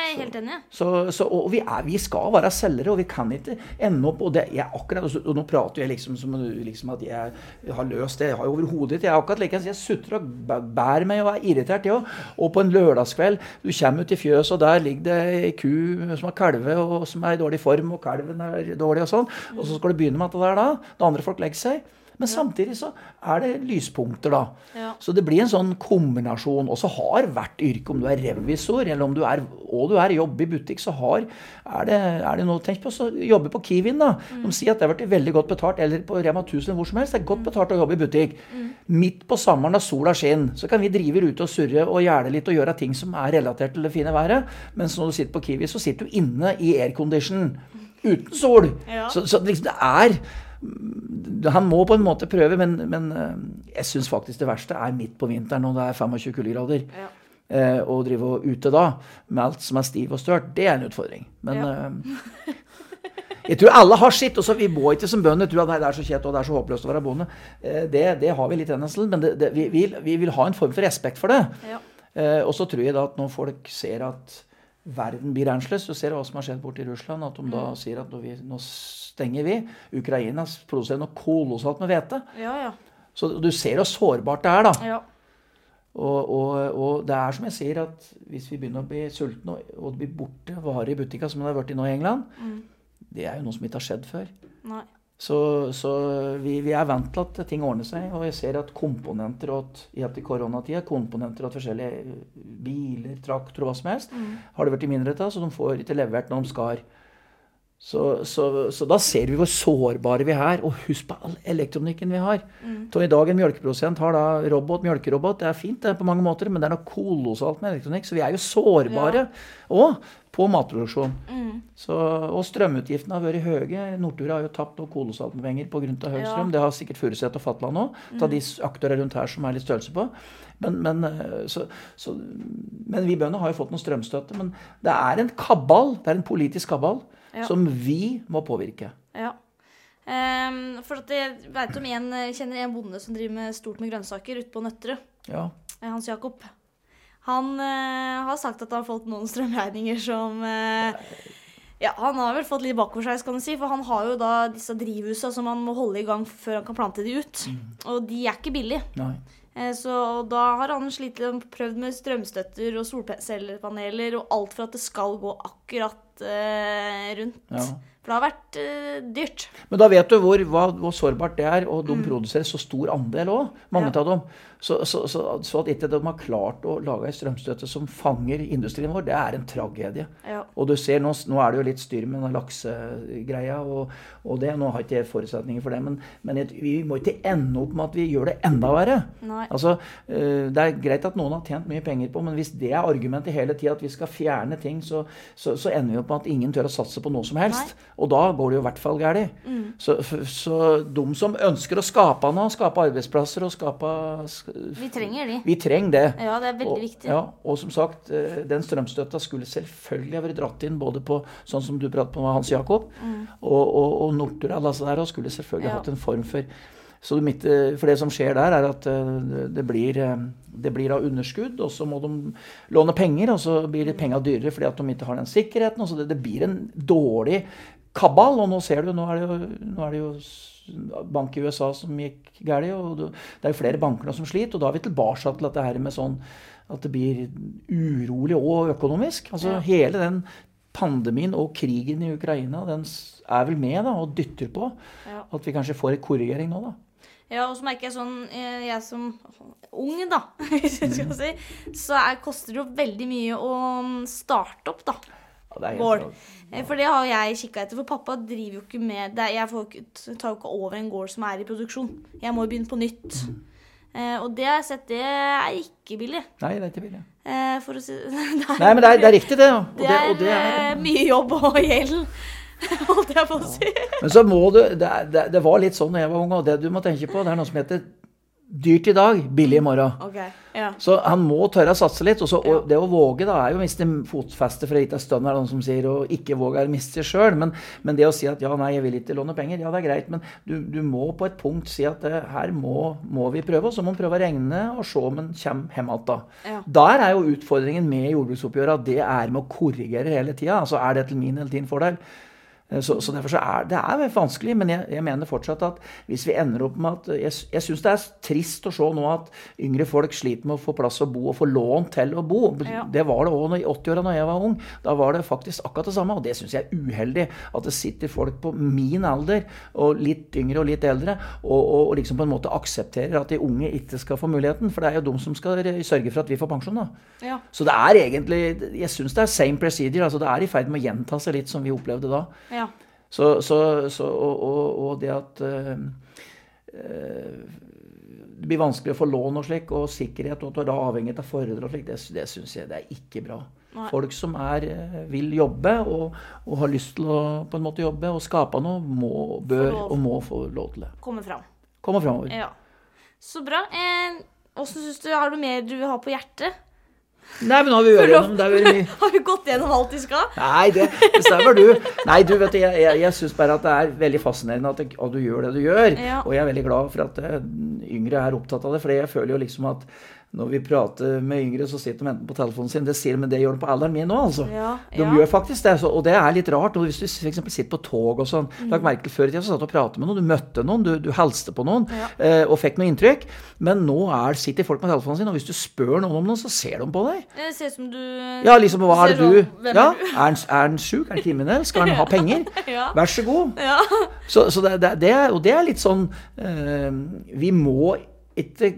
Er helt enig. Så, så, og vi, er, vi skal være selgere, og vi kan ikke ende opp og det, jeg, akkurat, og Nå prater jeg liksom som liksom at jeg har løst det. Jeg har jo overhodet ikke Jeg er akkurat like, jeg sutrer og bærer meg og er irritert, jeg òg. Og på en lørdagskveld, du kommer ut i fjøset, og der ligger det ei ku som har kalve, og som er i dårlig form, og kalven er dårlig og sånn. Og så skal du begynne med dette der da, da andre folk legger seg. Men samtidig så er det lyspunkter, da. Ja. Så det blir en sånn kombinasjon. Og så har hvert yrke, om du er revisor eller om du er, og du er jobber i butikk, så har, er, det, er det noe Tenk på å jobbe på Kiwien, da. De sier at det har blitt veldig godt betalt. Eller på Rema 1000 hvor som helst. Det er godt betalt å jobbe i butikk. Midt på sommeren når sola skinner, så kan vi drive ute og surre og gjerde litt og gjøre ting som er relatert til det fine været. Mens når du sitter på Kiwi, så sitter du inne i aircondition. Uten sol. Ja. Så, så liksom det er han må på en måte prøve, men, men eh, jeg syns faktisk det verste er midt på vinteren når det er 25 kuldegrader. Ja. Eh, og drive ute da med alt som er stiv og størt, det er en utfordring. Men eh, jeg tror alle har sitt. og så Vi må ikke som bønder tro at det er så kjedelig og det er så håpløst å være bonde. Eh, det, det har vi litt tendens men det, det, vi, vil, vi vil ha en form for respekt for det. Ja. Og så tror jeg da at når folk ser at verden blir annerledes, du ser hva som har skjedd borte i Russland, at de da sier at vi, nå stenger vi. Ukraina produserer noe kolossalt med hvete. Ja, ja. Så du ser hvor sårbart det er, da. ja. Og, og, og det er som jeg sier, at hvis vi begynner å bli sultne, og, det blir borte varer i butikker som det har vært i nå i England, det er jo noe som ikke har skjedd før. Nei. Så, så vi, vi er vant til at ting ordner seg. Og jeg ser at komponenter i at i koronatida, komponenter åt forskjellige biler, traktor og hva som helst, har det vært i mindretall, så de får ikke levert når de skal. Så, så, så da ser vi hvor sårbare vi er. Og husk på all elektronikken vi har. Så I dag en mjølkeprodusent har da robot, mjølkerobot. Det er fint det er på mange måter, men det er noe kolossalt med elektronikk. Så vi er jo sårbare òg på matproduksjon. Så, og strømutgiftene har vært høye. Nortura har jo tapt noe kolossalt med penger pga. høy Ja. Det har sikkert Furuset og Fatland òg. Ta de aktørene rundt her som er litt størrelse på. Men, men, eh, så, så, men vi bøndene har jo fått noe strømstøtte. Men det er en kabal, det er en politisk kabal, Ja. som vi må påvirke. Ja. Um, for at jeg vet om en, kjenner en bonde som driver med stort med grønnsaker ute på Nøtterøy. Ja. Eh, Hans Jakob. Han uh, har sagt at han har fått noen strømregninger som uh, Ja, han har vel fått litt bakoversveis, kan du si. For han har jo da disse drivhusa som han må holde i gang før han kan plante de ut. Og de er ikke billige. Nei. Så da har han slitt prøvd med strømstøtter og solcellepaneler og alt for at det skal gå akkurat eh, rundt. Ja. For det har vært eh, dyrt. Men da vet du hvor, hva, hvor sårbart det er, og de produserer så stor andel òg, mange Mm. Ja. av dem. Så, så, så, så at ikke de har klart å lage en strømstøtte som fanger industrien vår, det er en tragedie. Ja. Og du ser, nå, nå er det jo litt styr med den laksegreia, og, og det, nå har ikke jeg forutsetninger for det, men, men vi må ikke ende opp med at vi gjør det enda verre. Nei. Altså, eh, Det er greit at noen har tjent mye penger på, men hvis det er argumentet hele tida at vi skal fjerne ting, så, så, så ender vi opp med at ingen tør å satse på noe som helst. Og da går det jo i hvert fall galt. Så, så de som ønsker å skape noe, skape arbeidsplasser og skape Vi trenger de. Vi trenger det. Ja, det er veldig og, viktig. Ja, og som sagt, eh, den strømstøtta skulle selvfølgelig ha vært dratt inn både på sånn som du pratet på med Hans Jakob, og, og, og Nortura altså der, og skulle selvfølgelig Mm. Ja. hatt en form for så mitt, eh, For det som skjer der, er at eh, det- blir, det blir av underskudd, og så må de låne penger, og så blir penga dyrere fordi at de ikke har den sikkerheten. og så det, det blir en dårlig kabal. Og nå ser du, nå er det jo, nå er det jo bank i USA som gikk galt, og det er jo flere banker nå som sliter. Og da er vi tilbake til dette her med sånn at det blir urolig og økonomisk. Altså Ja. hele den pandemien og krigen i Ukraina, den er vel med da, og dytter på Ja. at vi kanskje får en korrigering nå, da. Ja, og så merker jeg sånn eh, Jeg som ung, da, hvis jeg skal si, så er, koster det jo veldig mye å mm, starte opp, da. Ja, er klart. Eh, For det har jeg kikka etter. For pappa driver jo ikke med det. er- Jeg får, ikke- tar jo ikke over en gård som er i produksjon. Jeg må jo begynne på nytt. Eh, og det har jeg sett, det er ikke billig. Nei, det er ikke billig. Eh, for å si det er, Nei, men det er, det er riktig, det. Og det er, og det er eh, mye jobb og gjeld, holdt jeg på å si. Men så må du det, er- det, det var litt sånn da jeg var ung, og det du må tenke på, det er noe som heter Dyrt i dag, billig i morgen. Okay, ja. Så han må tørre å satse litt. Og, så, og det å våge da, er jo å miste fotfestet for en liten stund, er det noen som sier, og ikke våge å miste sjøl. Men, men, det å si at ja, nei, jeg vil ikke låne penger, ja, det er greit. Men du, du må på et punkt si at det, her må, må, vi prøve. Og så må man prøve å regne og se om en kommer hjem igjen. Da. Ja. Der er jo utfordringen med jordbruksoppgjøret at det er med å korrigere hele tida. Altså er det til min eller din fordel? Eh, så, så, derfor så er det er vanskelig, men jeg, jeg, mener fortsatt at hvis vi ender opp med at Jeg, jeg syns det er trist å se nå at yngre folk sliter med å få plass å bo og få lån til å bo. Ja. Det var det òg i 80-åra da jeg var ung. Da var det faktisk akkurat det samme. Og det syns jeg er uheldig. At det sitter folk på min alder, og litt yngre og litt eldre, og, og, og liksom på en måte aksepterer at de unge ikke skal få muligheten. For det er jo de som skal sørge for at vi får pensjon. da. Ja. Så det er egentlig Jeg syns det er same procedure. altså Det er i ferd med å gjenta seg litt som vi opplevde da. Ja. Så, så, så og, og, og, det at øh, det blir vanskelig å få lån og slik, og sikkerhet, og at du er avhengig av foreldre og slik, det, det syns jeg det er ikke bra. Nei. Folk som er, vil jobbe og, og, har lyst til å på en måte jobbe og skape noe, må, bør og må få lov til det. Komme fram. Komme framover. Ja. Så bra. Eh, hvordan synes du, Har du mer du vil ha på hjertet? Nei, men nå har vi gjennom det mye. Har vi gått gjennom alt vi skal? Nei, det bestemmer du. Nei, du vet, jeg, jeg, jeg syns bare at det er veldig fascinerende at, at, du gjør det du gjør. Ja. Og jeg er veldig glad for at eh, yngre er opptatt av det. For jeg føler jo liksom at når vi prater med yngre, så sitter de enten på telefonen sin. Det sier de, men det gjør de på alderen min òg, altså. Ja, de ja. gjør faktisk det. Og det er litt rart. Hvis du f.eks. sitter på tog og sånn Mm. Lag merke til før i tida så satt du og pratet med noen, du møtte noen, du, du hilste på noen Ja. eh, og fikk noe inntrykk. Men nå er, sitter folk med telefonen sin, og hvis du spør noen om noe, så ser de på deg. Det ser ut som du Ja, liksom, hva er det du Ja, er han, er han sjuk? Er han kriminell? Skal han ha penger? Vær så god. Ja. Så, så det, det, det, og det er litt sånn eh, Vi må ikke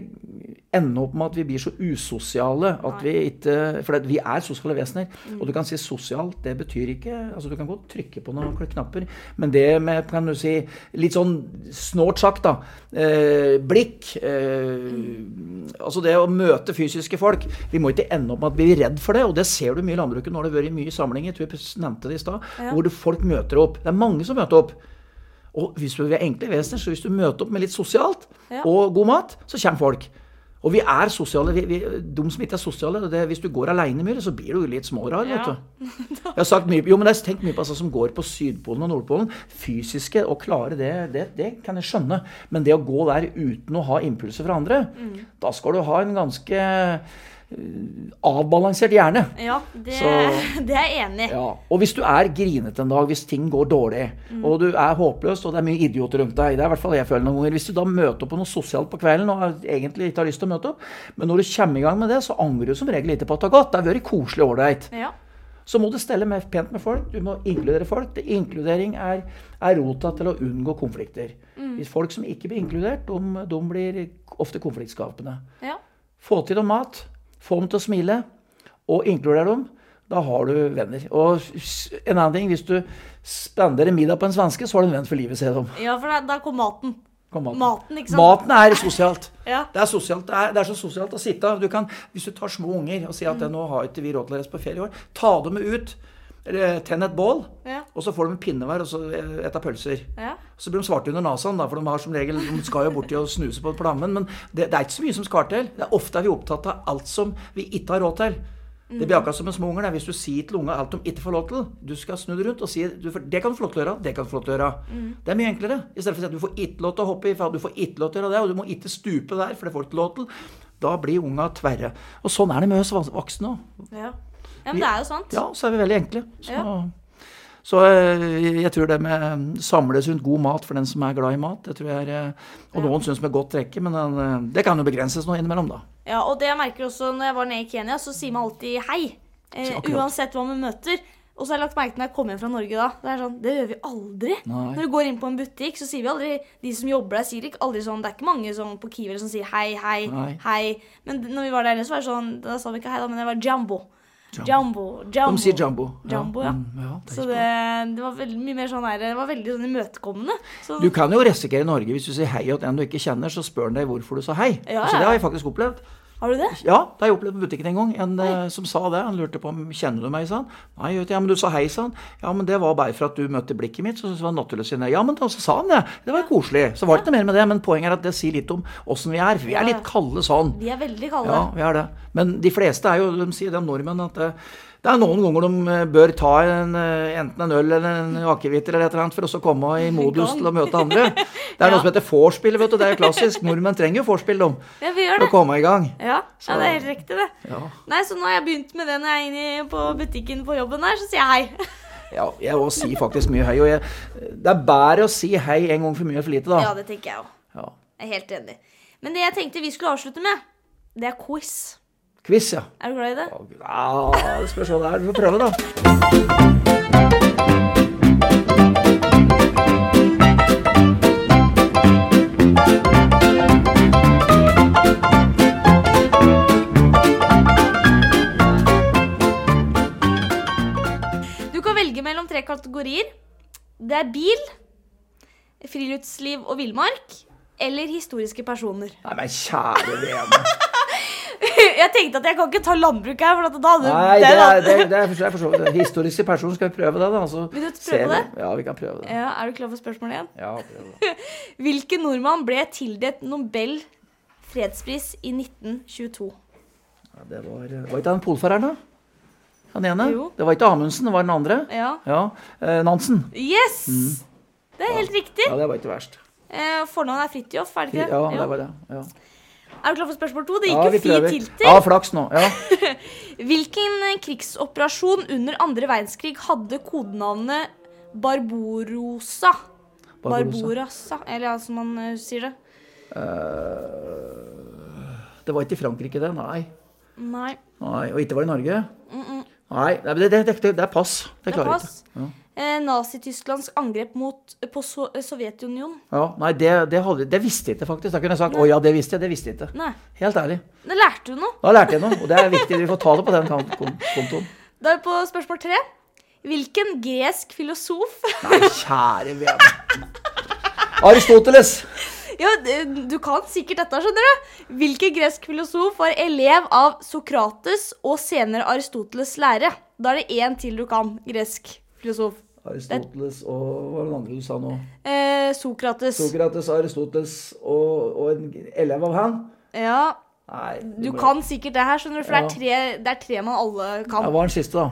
ende opp med at vi blir så usosiale at vi ikke For vi er sosiale vesener. Og du kan si sosialt, det betyr ikke altså Du kan godt trykke på noen knapper, men det med kan du si, litt sånn snålt sagt, da eh, Blikk eh, Altså det å møte fysiske folk Vi må ikke ende opp med at vi blir redd for det, og det ser du mye i landbruket. Nå har det vært mye samlinger, jeg tror jeg nevnte det i stad, Ja. hvor folk møter opp. Det er mange som møter opp. Og hvis du er enkle vesener, så hvis du møter opp med litt sosialt Ja. og god mat, så kommer folk. Og vi er sosiale. Vi, vi, de som ikke er sosiale, det, hvis du går aleine mye, så blir du litt smårar. Ja. vet du. Jeg har sagt mye, jo, men jeg har tenkt mye på altså, som går på Sydpolen og Nordpolen. Fysiske, å klare det, det, det kan jeg skjønne. Men det å gå der uten å ha impulser fra andre, Mm. da skal du ha en ganske avbalansert hjerne. Ja, det, Så- det er jeg enig i. Ja, og hvis du er grinete en dag, hvis ting går dårlig, og du er håpløs, og det er mye idioter rundt deg, det er i hvert fall jeg føler noen ganger, hvis du da møter opp på noe sosialt på kvelden og egentlig ikke har lyst til å møte opp, men når du kommer i gang med det, så angrer du som regel ikke på at det har gått. Det har vært koselig og ålreit. Ja. Så må du stelle med, pent med folk, du må inkludere folk. Det, inkludering er, er rota til å unngå konflikter. Hvis folk som ikke blir inkludert, de, de blir ofte konfliktskapende. ja. Få til noe mat, få dem til å smile, og inkludere dem. Da har du venner. Og en annen ting, hvis du spanderer middag på en svenske, så har du en venn for livet, ser de. ja, for da, da kom maten. Kom maten. Maten? Maten er sosialt. Ja. Det er, sosialt. Det, er, det er så sosialt å sitte. Du kan, hvis du tar små unger og sier at nå har ikke vi råd til å reise på ferie i år, ta dem med ut. Eller tenn et bål, Ja. og så får de en pinne hver og så et av pølser. Ja. Så blir de svarte under nesen, da, for de har som regel, de skal jo borti og snuse på plammen. Men det, det er ikke så mye som skal til. Det er ofte er vi opptatt av alt som vi ikke har råd til. Det blir akkurat som med små unger. er Hvis du sier til unga alt de ikke får lov til, du skal snu det rundt og si du, det kan du få lov til å gjøre, det kan du få lov til å gjøre. Det er mye enklere. I stedet for å si at du får ikke lov til å hoppe i, for du får ikke lov til å gjøre det, og du må ikke stupe der, for det får du ikke lov til. Da blir unga tverre. Og sånn er det med oss voksne òg. Ja. Ja, men det er jo sant. Ja, så er vi veldig enkle. Så, Ja. så eh, jeg tror det med eh, samles rundt god mat for den som er glad i mat, det tror jeg er eh, Og noen syns med godt trekke, men den, det kan jo begrenses noe innimellom, da. Ja, og det jeg merker også når jeg var nede i Kenya, så sier man alltid hei. Eh, uansett hva vi møter. Og så har jeg lagt merke til når jeg kommer hjem fra Norge da. Det er sånn, det gjør vi aldri. Nei. Når du går inn på en butikk, så sier vi aldri De som jobber der, sier ikke aldri sånn Det er ikke mange sånn på Kiwi som sier hei, hei, Nei. hei. Men når vi var der nede, så var det sånn Da sa vi ikke hei, da, men det var jumbo. Jumbo, jumbo. De sier jumbo. Jumbo, ja. ja. ja det er Så det, det var veldig mye mer sånn her Det var veldig sånn imøtekommende. Så, Du kan jo risikere i Norge hvis du sier hei til en du ikke kjenner, så spør han deg hvorfor du sa hei. Ja, Så det har jeg faktisk opplevd. Har du det? Ja, det har jeg opplevd på butikken en gang. En eh, som sa det. Han lurte på om kjenner du meg, sa han. Nei, vet du, ja, men du sa hei, sa han. Ja, men det var bare for at du møtte blikket mitt, så det var naturlig å si nei. Ja, men da så sa han det. Det var koselig. Så var det ikke mer med det. Men poenget er at det sier litt om åssen vi er. Vi er litt kalde sånn. Vi er veldig kalde. Ja, vi er det. Men de fleste er jo, de sier, det om nordmenn, at det, er noen ganger de eh, bør ta en, eh, enten en øl eller en akevitt eller et eller annet for å komme i modus til å møte andre. Det er noe som heter vorspiel, vet du. Det er jo klassisk. Nordmenn trenger jo vorspiel, de. Ja, vi gjør For å komme i gang. Ja, ja, det er helt riktig, det. Ja. Nei, så nå har jeg begynt med det når jeg er inne på butikken på jobben her, så sier jeg hei. Ja, jeg òg sier faktisk mye hei. Og jeg, det er bedre å si hei en gang for mye enn for lite, da. Ja, det tenker jeg òg. Ja. Jeg er helt enig. Men det jeg tenkte vi skulle avslutte med, det er quiz. Quiz, ja. Er du glad i det? Ja, det spørs hva det er. Du får prøve, da. Du kan velge mellom tre kategorier. Det er bil, friluftsliv og villmark, eller historiske personer. Nei, men kjære vene. Jeg tenkte at jeg kan ikke ta landbruk her, for at da hadde Nei, det det er, det, det er, jeg forstår det. Historiske person, skal vi prøve det, da? Så Vil du prøve ser det? Ja, vi kan prøve det. Ja, Er du klar for spørsmålet igjen? Ja, prøv det. Hvilken nordmann ble tildelt Nobel fredspris i 1922? Ja, det var, var ikke han polfareren, da? Han ene? Jo. Det var ikke Amundsen, det var den andre. Ja. Ja, eh, Nansen. Yes! Det er helt riktig. Ja, det var ikke verst. Eh, Fornavnet er Fridtjof, er det ikke? Ja, det var det. Ja, Er du klar for spørsmål to? Det gikk ja, jo fint til. Ja, flaks nå. Ja. Hvilken eh, krigsoperasjon under andre verdenskrig hadde kodenavnet Barbarossa? Barbarossa. Eller ja, som man eh, sier det. Det var ikke i Frankrike, det. Nei. Nei. Nei. Og ikke var det i Norge? Nei, det, det, det, det, er pass. Det Det er klarer jeg pass. ikke. Ja. Eh, Nazi-Tysklands angrep mot, på so Sovjetunionen. Ja, nei, det, det, hadde, det visste jeg ikke, faktisk. Da kunne jeg sagt å ja, det visste jeg. Det visste jeg ikke. Nei. Helt ærlig. Da lærte du noe. Da lærte jeg noe, og det er viktig. Vi får ta det på den kont- kontoen. Da er vi på spørsmål tre. Hvilken gresk filosof Nei, kjære vene. Aristoteles. Ja, du kan sikkert dette, skjønner du. Hvilken gresk filosof var elev av Sokrates og senere Aristoteles' lære? Da er det én til du kan. Gresk filosof. Aristoteles og Hva var det andre du sa nå? Eh, Sokrates. Sokrates, Aristoteles og, og en elev av han? Ja, Nei. du kan sikkert det her, skjønner du. For det, er tre, det er tre man alle Ja, kan. hva er den siste, da?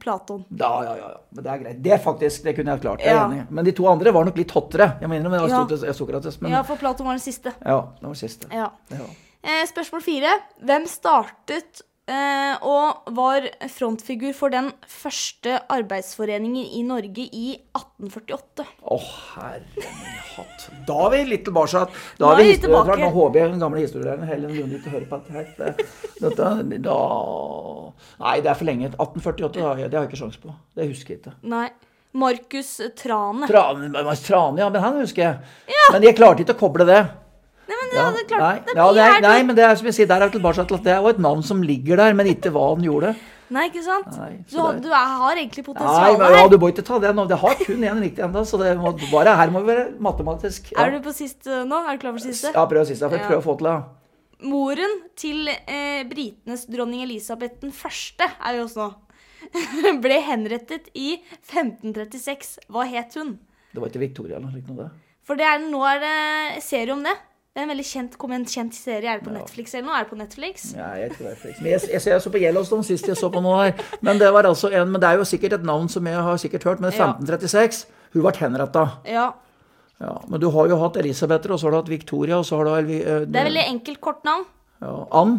Platon. Ja, ja, ja. ja. Men det er greit. Det faktisk, det kunne jeg klart. Jeg er Ja. enig. Men de to andre var nok litt hottere. Jeg mener med Ja. Aristoteles og Sokrates. Men Ja, ja, for Platon var den siste. Ja, det var den siste. Ja. Ja. Eh, spørsmål fire. Hvem startet og var frontfigur for den første arbeidsforeningen i Norge i 1848? Å, herre min hatt. Da er vi litt tilbake. Da er vi litt tilbake. Nå håper jeg den gamle historielæreren Helen Lundvik hører på dette dette, da Nei, det er for lenge. 1848, da, det har jeg ikke sjans på. Det husker jeg ikke. Nei. Markus Trane. Trane, Trane, ja, men han husker jeg. Men jeg klarte ikke å koble det. Nei, men det Ja, det, klart det er ja, det er, nei, men det er som jeg sier, der er tilbake til at det var et navn som ligger der, men ikke hva han gjorde. Nei, ikke sant? Nei, du, har, du er, har egentlig potensial men, ja, du må ikke ta det nå. Det har kun én riktig ennå, så det må, bare her må vi være matematisk. Ja, Er du på siste nå? Er du klar for siste? ja prøv siste. Jeg får prøve å få til det. Moren til eh, britenes dronning Elisabeth den første er jo også nå. Ble henrettet i 1536. Hva het hun? Det var ikke Victoria eller noe. For det er, nå er det serie om det. Det er en veldig kjent, kom en kjent serie. Er det på Netflix eller noe? Er det på Netflix? Ja, jeg, tror det er Netflix. Men jeg, jeg, jeg så på Yellowstone sist jeg så på noe her. Men det, var altså en, men det er jo sikkert et navn som jeg har sikkert hørt. Men Ja. 1536, hun ble henretta. Ja. Ja, men du har jo hatt Elisabeth, og så har du hatt Victoria, og så har du Elvi- Uh, Det er veldig enkelt kort navn. ja, Ann.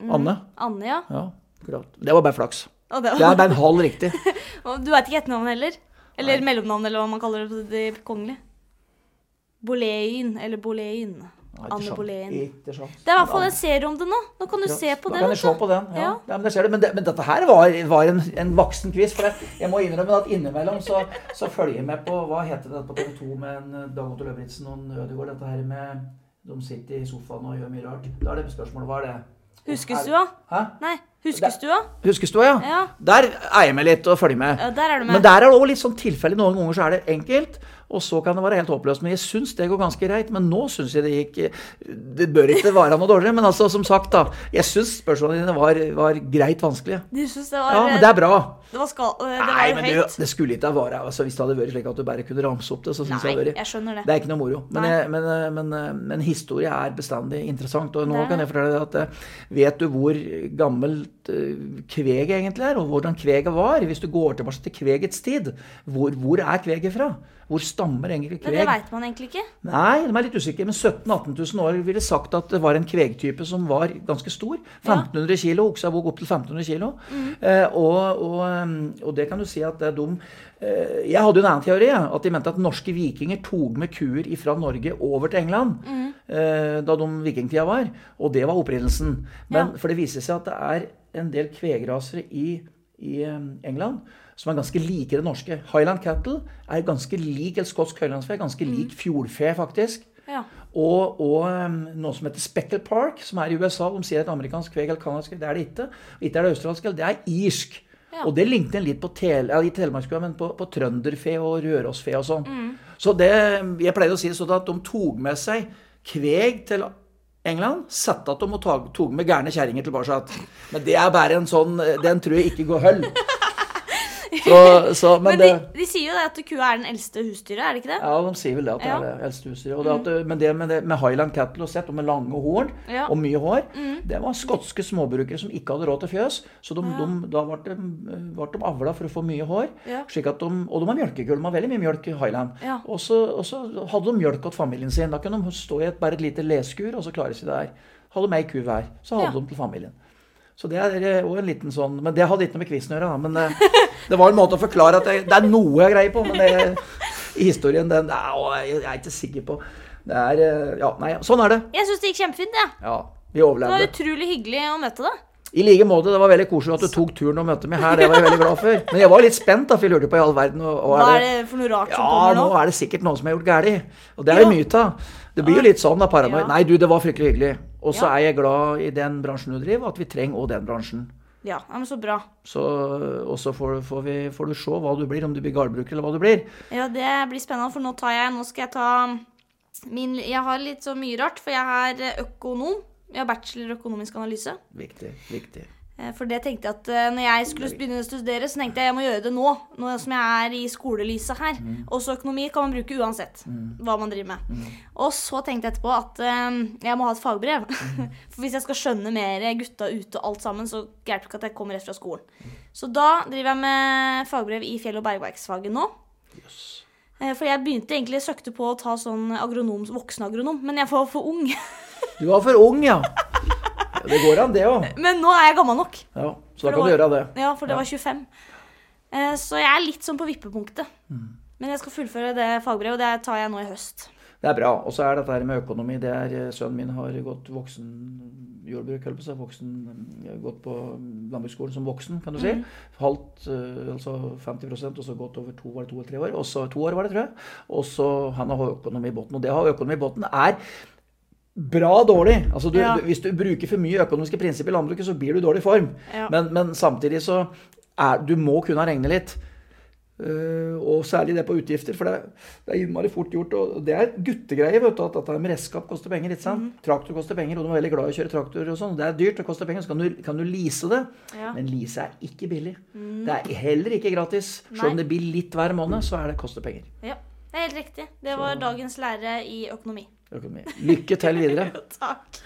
Mm. Anne. Anne, ja. Ja, akkurat. Det var bare flaks. Og det, Det er bare en halv riktig. du veit ikke etternavnet heller? Eller mellomnavn, eller hva man kaller det på det kongelige? Boleyn, eller Boleyn. Anne Bolein. Det er i hvert fall en serie om det nå. Nå kan du Ja, se på det. kan jeg se på den. Ja. Ja. Ja, men, det ser du. Men, det, men dette her var, var en, en voksen quiz. For jeg, jeg må innrømme at innimellom så, så følger jeg med på Hva heter det på TV 2 med en eh, Dag Otto Løbritzen og en Ødegaard? Dette her med De sitter i sofaen og gjør mye rart. Da er det spørsmålet hva er det? Huskestua? Hæ? Nei, Huskestua? Huskestua, ja. Ja. Der er jeg med litt og følger med. Ja, der er du med. Men der er det òg litt sånn tilfelle. Noen ganger så er det enkelt, Og så kan det være helt håpløst. Men jeg syns det går ganske greit. Men nå syns jeg det gikk Det bør ikke være noe dårligere, men altså, som sagt, da. Jeg syns spørsmålene dine var, var greit vanskelige. Du syns det var Ja, men det er bra. Det var, skal, det var Nei, men du, det skulle ikke ha vært altså, Hvis det hadde vært slik at du bare kunne ramse opp det, så syns jeg det hadde vært det. Det er ikke noe moro. Men, jeg, men, men, men historie er bestandig interessant. Og nå Det kan jeg fortelle deg at eh, vet du hvor gammelt eh, kveget egentlig er, og hvordan kveget var? Hvis du går tilbake til kvegets tid, hvor, hvor er kveget fra? Hvor stammer egentlig kveg? Men det veit man egentlig ikke. Nei, de er litt usikre. Men 17 000-18 000 år ville sagt at det var en kvegtype som var ganske stor. 1500 kilo, oksabok opp til 1500 kilo. Eh, og, og, um, og det kan du si at det er dum. eh, Jeg hadde jo en annen teori. At de mente at norske vikinger tok med kuer fra Norge over til England. eh, da de vikingtida var. Og det var opprinnelsen. Men Ja. for det viser seg at det er en del kvegrasere i, i eh, England som er ganske like det norske. Highland cattle er ganske lik eller skotsk høylandsfe. Ganske lik fjordfe, faktisk. Ja. Og, og um, noe som heter Speckle Park, som er i USA. De sier et amerikansk kveg eller canadisk. Det er det ikke. Ikke er det australsk, det er irsk. Ja. Og det ligner en litt på, tel, ja, i telemarkskua, men på, på trønderfe og rørosfe og sånn. Mm. Så det, jeg pleide å si det sånn at de tok med seg kveg til England, satte at de og tok med gærne kjerringer tilbake. Men det er bare en sånn Den tror jeg ikke går høll. Så, så, men, Men det de, de sier jo det at kua er den eldste husdyret, er det ikke det? ja, de sier vel det at det Ja. er det eldste husdyret. Det at, Men det med, det med Highland Cattle og sett, og med lange horn Ja. og mye hår, det var skotske småbrukere som ikke hadde råd til fjøs. Så de, de, da ble de, ble de avla for å få mye hår. Ja. Slik at de, og de har mjølkekull. De har veldig mye mjølk i Highland. Ja. Og, så, og så hadde de mjølk til familien sin. Da kunne de stå i et, bare et lite leskur og så klare seg der. Hadde de ei ku hver, så hadde Ja. de til familien. Så det er jo en liten sånn Men det hadde ikke noe med quizen å gjøre, da. Men det, det var en måte å forklare at det, det er noe jeg greier på. Men det, i historien den, er, jeg er ikke sikker på Det er eh, Ja, nei, sånn er det. Jeg syns det gikk kjempefint, jeg. Ja, vi Det var utrolig hyggelig å møte deg. I like måte. Det var veldig koselig at du tok turen og møtte meg her. Det var jeg veldig glad for. Men jeg var litt spent, da, for jeg lurte på i all verden og, og Hva er det for noe rart som Ja, kommer nå Ja, nå? er det sikkert noen som har gjort galt. Og det er det mye av. Det blir jo litt sånn da, paranoid. Ja. Nei, du, det var fryktelig hyggelig. Og så Ja. er jeg glad i den bransjen du driver, og at vi trenger òg den bransjen. Ja, men så bra. Så, og så får, får, vi, får du se hva du blir, om du blir gardbruker eller hva du blir. Ja, det blir spennende, for nå tar jeg Nå skal jeg ta min Jeg har litt så mye rart, for jeg er økonom. Jeg har bachelor i økonomisk analyse. Viktig, viktig. Eh, For det tenkte jeg at eh, når jeg skulle begynne å studere, så tenkte jeg jeg må gjøre det nå. Nå som jeg er i skolelyset her. Også økonomi kan man bruke uansett hva man driver med. Og så tenkte jeg etterpå at eh, jeg må ha et fagbrev. For hvis jeg skal skjønne mer gutta ute og alt sammen, så hjelper det ikke at jeg kommer rett fra skolen. Så da driver jeg med fagbrev i fjell- og bergverksfaget nå. Yes. For jeg begynte egentlig søkte på å ta sånn agronom, voksenagronom, men jeg var for ung. Du var for ung, ja. Det går an, det òg. Men nå er jeg gammel nok. Ja, så da kan kan du gjøre det. Ja, for det Ja. var 25. Eh, Så jeg er litt sånn på vippepunktet. Mm. Men jeg skal fullføre det fagbrevet, og det tar jeg nå i høst. Det er bra. Og så er dette her med økonomi det er, eh, Sønnen min har gått voksen jordbruk, holdt på si. Voksen, eh, gått på landbruksskolen som voksen, kan du si. Halvt, eh, altså 50% og så gått over to, var det to eller tre år. Og så to år, var det, tror jeg. Og så han har økonomi i båten. Og det å ha økonomi i båten er bra dårlig. Altså du, Ja. du, hvis du bruker for mye økonomiske prinsipper i landbruket, så blir du i dårlig form. Ja. Men, men samtidig så er du må kunne regne litt. Uh, og særlig det på utgifter, for det, det er innmari fort gjort. Og det er guttegreier, vet du, at dette med redskap koster penger. ikke sant? Mm. Traktor koster penger, og du er veldig glad i å kjøre traktor. og sånn. Det er dyrt, det koster penger. Så kan du, kan du lease det. Ja. Men lease er ikke billig. Det er heller ikke gratis. Selv om det blir litt hver måned, så er det koster penger. ja. Det er helt riktig. Det var dagens lære i økonomi. Økonomi. Lykke til videre. Takk.